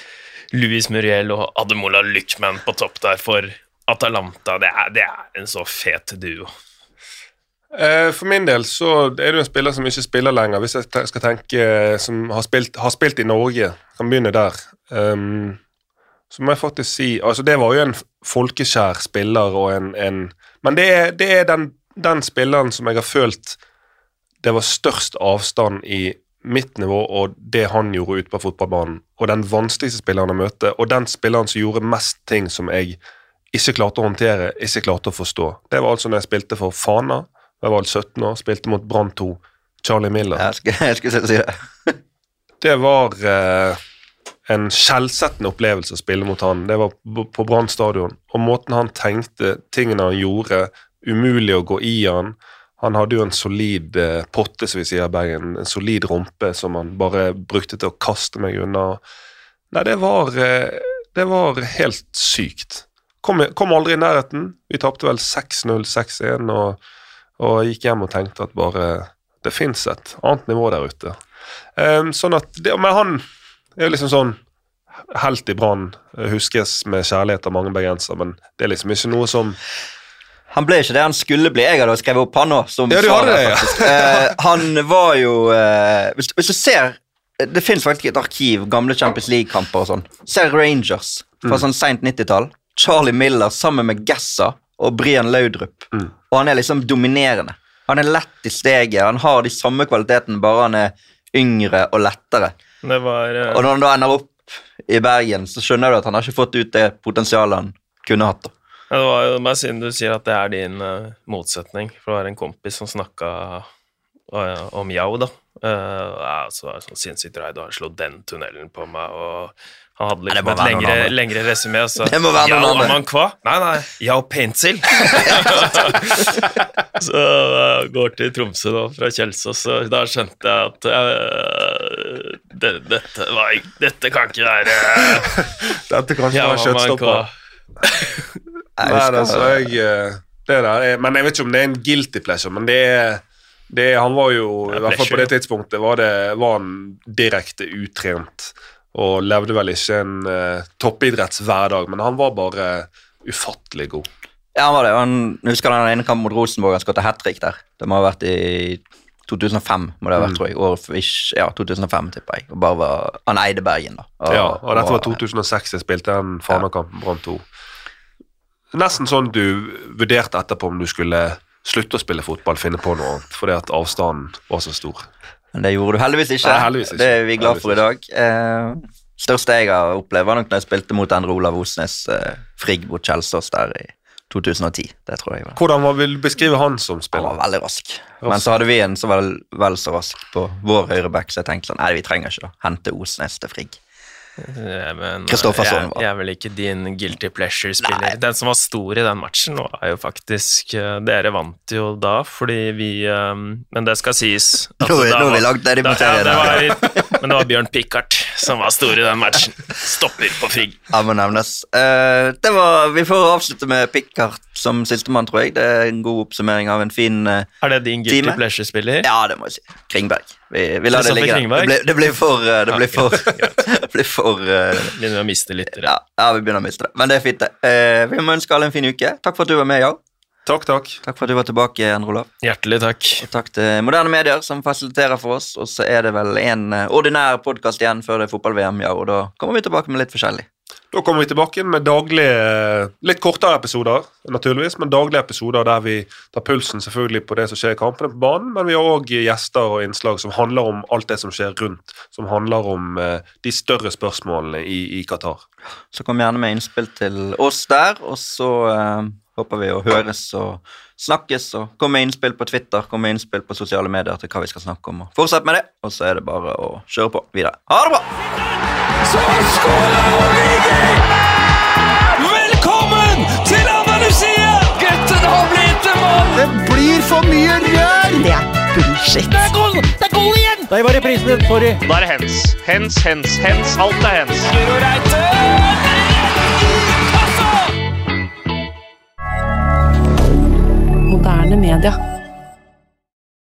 Louis Muriel og Ademola Luckman på topp der for Atalanta. Det er, det er en så fet duo. Eh, For min del så er du en spiller som ikke spiller lenger, hvis jeg skal tenke eh, som har spilt, har spilt i Norge. Kan begynne der. Um, så må jeg faktisk si altså Det var jo en folkeskjær spiller og en, en Men det er, det er den, den spilleren som jeg har følt det var størst avstand i mitt nivå og det han gjorde ute på fotballbanen, og den vanskeligste spilleren å møte, og den spilleren som gjorde mest ting som jeg ikke klarte å håndtere, ikke klarte å forstå. Det var altså når jeg spilte for Fana. Jeg var 17 år, spilte mot Brann 2. Charlie Miller. Jeg skulle, jeg skulle si det. Det var eh, en skjellsettende opplevelse å spille mot han. Det var på Brann stadion. Og måten han tenkte, tingene han gjorde, umulig å gå i han. Han hadde jo en solid eh, potte, som vi sier i Bergen. En solid rumpe som han bare brukte til å kaste meg unna. Nei, det var, eh, det var helt sykt. Kom, kom aldri i nærheten. Vi tapte vel 6-0, 6-1, og, og gikk hjem og tenkte at bare Det fins et annet nivå der ute. Um, sånn at det, Men han er jo liksom sånn helt i Brann. Huskes med kjærlighet av mange bergensere, men det er liksom ikke noe som Han ble ikke det han skulle bli. Jeg hadde skrevet opp han òg. Ja, ja. Eh, han var jo eh, hvis, hvis du ser Det finnes faktisk et arkiv, gamle Champions League-kamper og sånn. Ser Rangers Mm. fra sånn seint 90-tall. Charlie Miller sammen med Gessa og Brian Laudrup. Mm. Og han er liksom dominerende. Han er lett i steget. Han har de samme kvalitetene, bare han er yngre og lettere. Det var eh, Og når han da ender opp i Bergen, så skjønner du at han har ikke fått ut det potensialet han kunne hatt. da. Det var jo bare siden du sier at det er din uh, motsetning, for det var en kompis som snakka uh, om Yao, da. Uh, så var det sånn sinnssykt raid, og han slo den tunnelen på meg, og han hadde litt liksom et lengre, lengre resymé, og så Det må være noen Yao andre. Amankwa? Nei, nei, Yao Pencil. så jeg går til Tromsø nå fra Kjelsås, og da skjønte jeg at uh, det, dette, var, dette kan ikke være Dette kan ikke Yao være kjøttstopper. Jeg Nei, altså, jeg, eh, det der er, men jeg vet ikke om det er en guilty pleasure, men det er, det Han var jo, i hvert fall på det tidspunktet, var, det, var han direkte utrent og levde vel ikke en uh, toppidrettshverdag, men han var bare ufattelig god. Ja, han var det. Han, jeg husker den ene kampen mot Rosenborg, han skåret hat trick der. Det må ha vært i 2005, må det ha vært, Mm. tror jeg. År, ikke- ja, 2005, tipper jeg. Og bare var, han eide Bergen, da. Og, Ja, og dette var 2006 jeg spilte den Fana-kampen Brann 2. Nesten sånn du vurderte etterpå om du skulle slutte å spille fotball, finne på noe annet, fordi at avstanden var så stor. Men det gjorde du heldigvis ikke. Nei, heldigvis ikke. Det er vi glad for i dag. Eh, største jeg har opplevd, var nok når jeg spilte mot Endre Olav Osnes eh, Frigg mot Kjelsås der i 2010. Det tror jeg var. Hvordan var, vil du beskrive han som Han spiller? var veldig rask. Men så hadde vi en som var vel så rask på vår høyreback, så jeg tenkte sånn Nei, vi trenger ikke å hente Osnes til Frigg. Ja, men, Kristoffersson jeg, jeg er vel ikke din guilty pleasure-spiller. Den som var stor i den matchen, var jo faktisk eh, Dere vant jo da, fordi vi eh, Men det skal sies at Nå er- da nå er vi langt nede i materien var- Men det var Bjørn Pickart som var stor i den matchen. Stopper på Frigg. Ja, må nevnes. Uh, det var, vi får avslutte med Pickart som sistemann, tror jeg. Det er en god oppsummering av en fin uh, Er det din guilty pleasure-spiller? Ja, det må jeg si. Kringberg. Vi, vi lar det ligge der. Det blir, det blir for uh, Det blir for, blir for Begynner å miste litt. ja, ja, vi begynner å miste det. Men det er fint, det. Vi må ønske alle en fin uke. Takk for at du var med, Jao. Takk, takk. Takk for at du var tilbake, Endre Olav. Hjertelig takk. Og takk til Moderne Medier, som fasiliterer for oss. Og så er det vel en eh, ordinær podkast igjen før det er fotball-VM, ja, og da kommer vi tilbake med litt forskjellig. Da kommer vi tilbake med daglige, litt kortere episoder, naturligvis, men daglige episoder der vi tar pulsen selvfølgelig på det som skjer i kampene på banen, men vi har òg gjester og innslag som handler om alt det som skjer rundt, som handler om eh, de større spørsmålene i, i Qatar. Så kom gjerne med innspill til oss der, og så eh, håper vi å høres og snakkes. Og kom med innspill på Twitter, kom med innspill på sosiale medier til hva vi skal snakke om. og Fortsett med det, og så er det bare å kjøre på videre. Ha det bra! Så skåler Origi! Velkommen til Andalusia! Gutten har blitt en mann! Det blir for mye rør! Det er bullshit. Det er goal! Det er goal igjen! Der var reprisen. Sorry. Da er det hens. Hens, hens, hens. Alt er hens. Guro Reite! Moderne media.